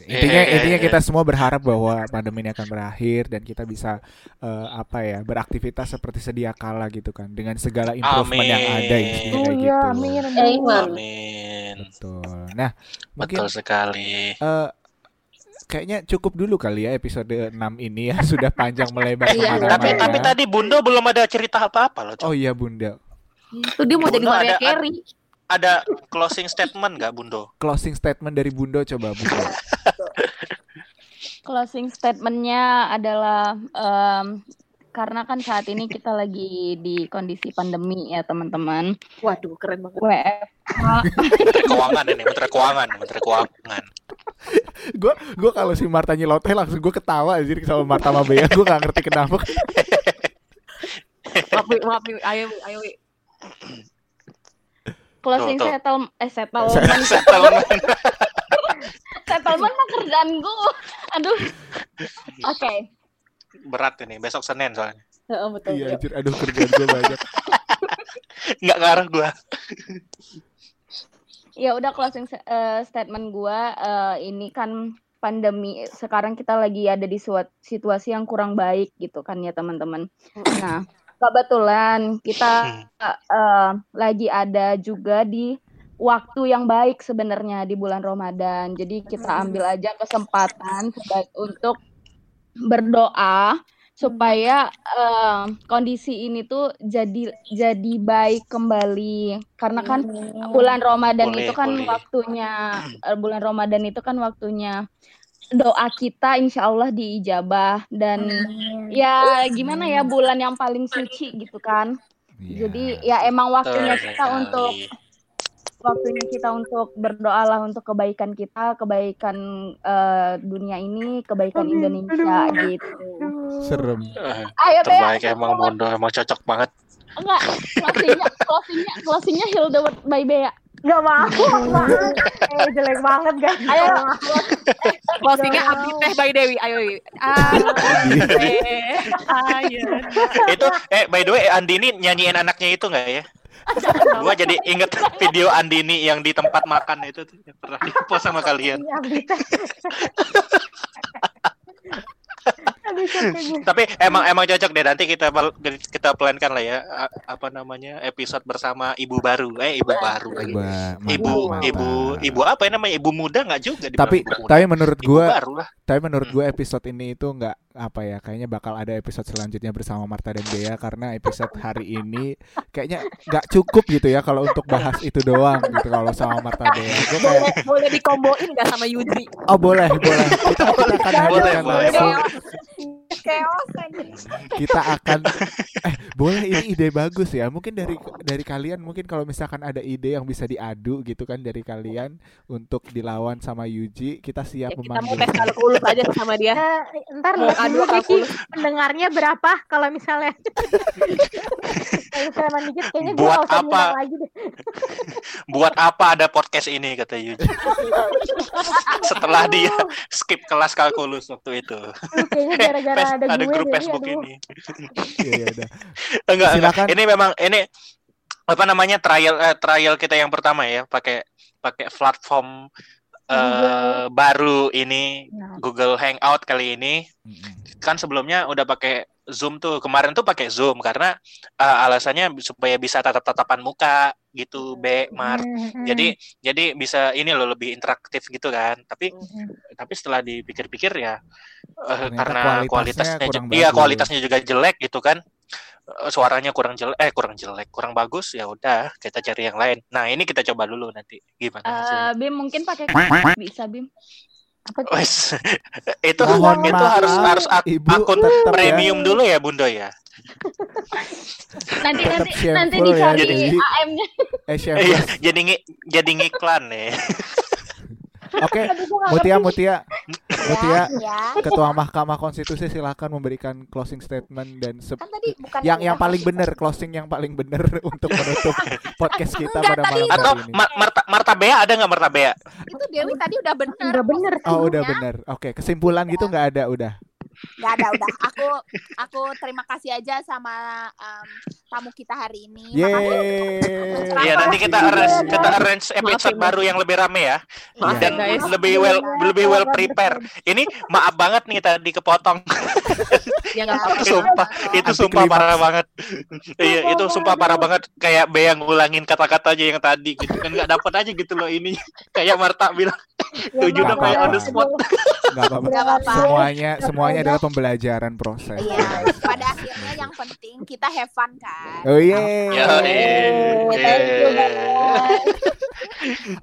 Intinya Eh, intinya kita semua berharap bahwa pandemi ini akan berakhir dan kita bisa eh, apa ya beraktivitas seperti sedia kala gitu kan dengan segala improvement yang ada intinya Oh kayak iya, gitu. amin. Amin Betul. Nah, mungkin betul sekali eh, kayaknya cukup dulu kali ya episode 6 ini ya (laughs) sudah panjang melebar Iya, ke mana-mana. tapi tapi tadi Bundo belum ada cerita apa-apa loh Cok. Oh iya Bunda. Itu dia mau jadi Bundo Maria ada- Carey. Ada closing statement nggak Bundo Closing statement dari Bundo coba Bundo. (laughs) Closing statementnya adalah em, karena kan saat ini kita lagi di kondisi pandemi ya teman-teman. Waduh, keren banget. WFH Menteri (laughs) Keuangan ini Menteri Keuangan Menteri Keuangan gue gue kalau si Marta nyeloteh langsung gue ketawa anjir sama Marta sama Bea gue gak ngerti kenapa (laughs) Maaf, maaf, ayo, ayo. Closing Tuh, tuh. settle eh settlement (laughs) settlement (laughs) settlement mah kerjaan gue. Aduh. Oke. berat ini besok Senin soalnya Heeh, betul. iya betul. anjir aduh kerjaan gue banyak (laughs) nggak ngarah gua Ya udah closing eh, statement gua eh, ini kan pandemi sekarang kita lagi ada di suat situasi yang kurang baik gitu kan ya teman-teman. Nah, kebetulan kita eh, lagi ada juga di waktu yang baik sebenarnya di bulan Ramadan. Jadi kita ambil aja kesempatan sebaik untuk berdoa supaya eh, kondisi ini tuh jadi jadi baik kembali karena kan bulan Ramadan Boleh, itu kan boleh. waktunya eh, bulan Ramadan itu kan waktunya doa kita insya Allah diijabah dan ya gimana ya bulan yang paling suci gitu kan Iya. jadi ya emang waktunya Betul kita sekali. untuk waktunya kita untuk berdoa lah untuk kebaikan kita kebaikan eh, dunia ini kebaikan Amin. Indonesia Aduh. gitu serem Eh, ayo Bea terbaik emang Bundo emang cocok banget enggak closingnya closingnya closingnya Hilda by Bea Gak mau, maaf. Eh, jelek banget guys. Ayo. Gak mau. Closingnya Abi Teh by Dewi. Ayo. Ah. Ayo. itu eh by the way Andini nyanyiin anaknya itu nggak ya gua jadi inget video Andini yang di tempat makan itu tuh yang pernah di post sama kalian Iya, (laughs) tapi emang emang cocok deh. Nanti kita kita plankan lah ya. A- apa namanya episode bersama ibu baru. Eh ibu baru lagi. Ba- ibu ibu mantap. ibu apa ya namanya? Ibu muda nggak juga tapi ibu tapi menurut ibu lah. tapi menurut gue episode ini itu nggak apa ya kayaknya bakal ada episode selanjutnya bersama Marta dan Bea karena episode hari ini kayaknya nggak cukup gitu ya kalau untuk bahas itu doang gitu kalau sama Marta Bea. Gue kayak Boleh, boleh dikomboin gak sama Yuji? oh boleh boleh. Kita, kita akan Boleh, hadirkan boleh. langsung (laughs) Kita akan eh boleh ini ide bagus ya. Mungkin dari dari kalian mungkin kalau misalkan ada ide yang bisa diadu gitu kan dari kalian untuk dilawan sama Yuji kita siap Ya, kita mau memanggil. tes kalkulus aja sama dia. Eh, ntar Mau lihat adu kalkulus. pendengarnya berapa kalau misalnya? (laughs) Kalau misalnya dikit kayaknya Buat usah apa? lagi deh. (laughs) Buat apa ada podcast ini kata Yuji. Setelah dia skip kelas kalkulus waktu itu. Aduh, kayaknya gara-gara ada, ada gue grup jadi Facebook aduh ini (laughs) Iya, iya, udah. (laughs) enggak, ini memang ini apa namanya trial eh, trial kita yang pertama ya pakai pakai platform eh, Google. baru ini Nah. Google Hangout kali ini Mm-mm. kan sebelumnya udah pakai Zoom tuh kemarin tuh pakai Zoom karena eh, alasannya supaya bisa tatap-tatapan muka gitu B Mar Hmm, jadi jadi bisa ini loh lebih interaktif gitu kan. Tapi hmm. tapi setelah dipikir-pikir ya Ternyata karena kualitasnya kualitasnya iya bagus. kualitasnya juga jelek gitu kan. Eh, suaranya kurang jelek eh kurang jelek kurang bagus ya udah kita cari yang lain. Nah ini kita coba dulu nanti gimana hasilnya. Eh, Bim mungkin pakai bisa Bim Apa? Wes, (laughs) itu Mohon itu maaf, harus harus ak- Ibu akun ya. premium dulu ya Bunda ya. Nanti Tetap nanti nanti ya, dicari jadi- AM-nya. Eh, Iya, jadi jadi ngiklan ya. (laughs) Oke, Mutia, ngerti. Mutia, Mutia, ya Ketua Mahkamah Konstitusi silakan memberikan closing statement dan se- kan tadi bukan yang yang paling benar closing yang paling benar (laughs) untuk menutup (laughs) podcast kita pada Enggak, tadi malam Atau hari ini. Mar- Marta Marta Bea ada nggak Marta Bea? itu Dewi tadi udah bener Udah bener sih. Oh udah benar. Oke kesimpulan gitu nggak ada udah. Gak ada udah. Aku aku terima kasih aja sama em, tamu kita hari ini. Makasih. Iya nanti kita arrange kita arrange episode Maaf ya, baru yang lebih rame ya Maaf ya, dan guys. lebih well lebih well prepare. Ini maaf banget nih tadi kepotong. (laughs) Ya nggak Ya, apa-apa. Itu sumpah, itu Anti sumpah parah banget. Iya, itu sumpah parah banget kayak Bea ngulangin kata-kata aja yang tadi gitu kan nggak dapat aja gitu loh ini. Kayak Marta bilang tujuh nggak udah kayak on the spot. Nggak apa-apa. Gak apa-apa. Semuanya semuanya adalah pembelajaran proses. Iya, pada akhirnya yang penting kita have fun kan. Oh yeay. Ya,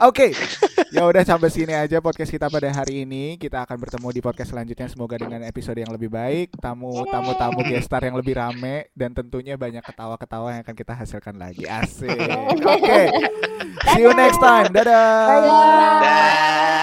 Oke, ya udah sampai sini aja podcast kita pada hari ini. Kita akan bertemu di podcast selanjutnya. Semoga dengan episode yang lebih baik, tamu tamu tamu gestar yang lebih rame dan tentunya banyak ketawa-ketawa yang akan kita hasilkan lagi. Asik. (laughs) Oke, see you next time. Dadah. Dah.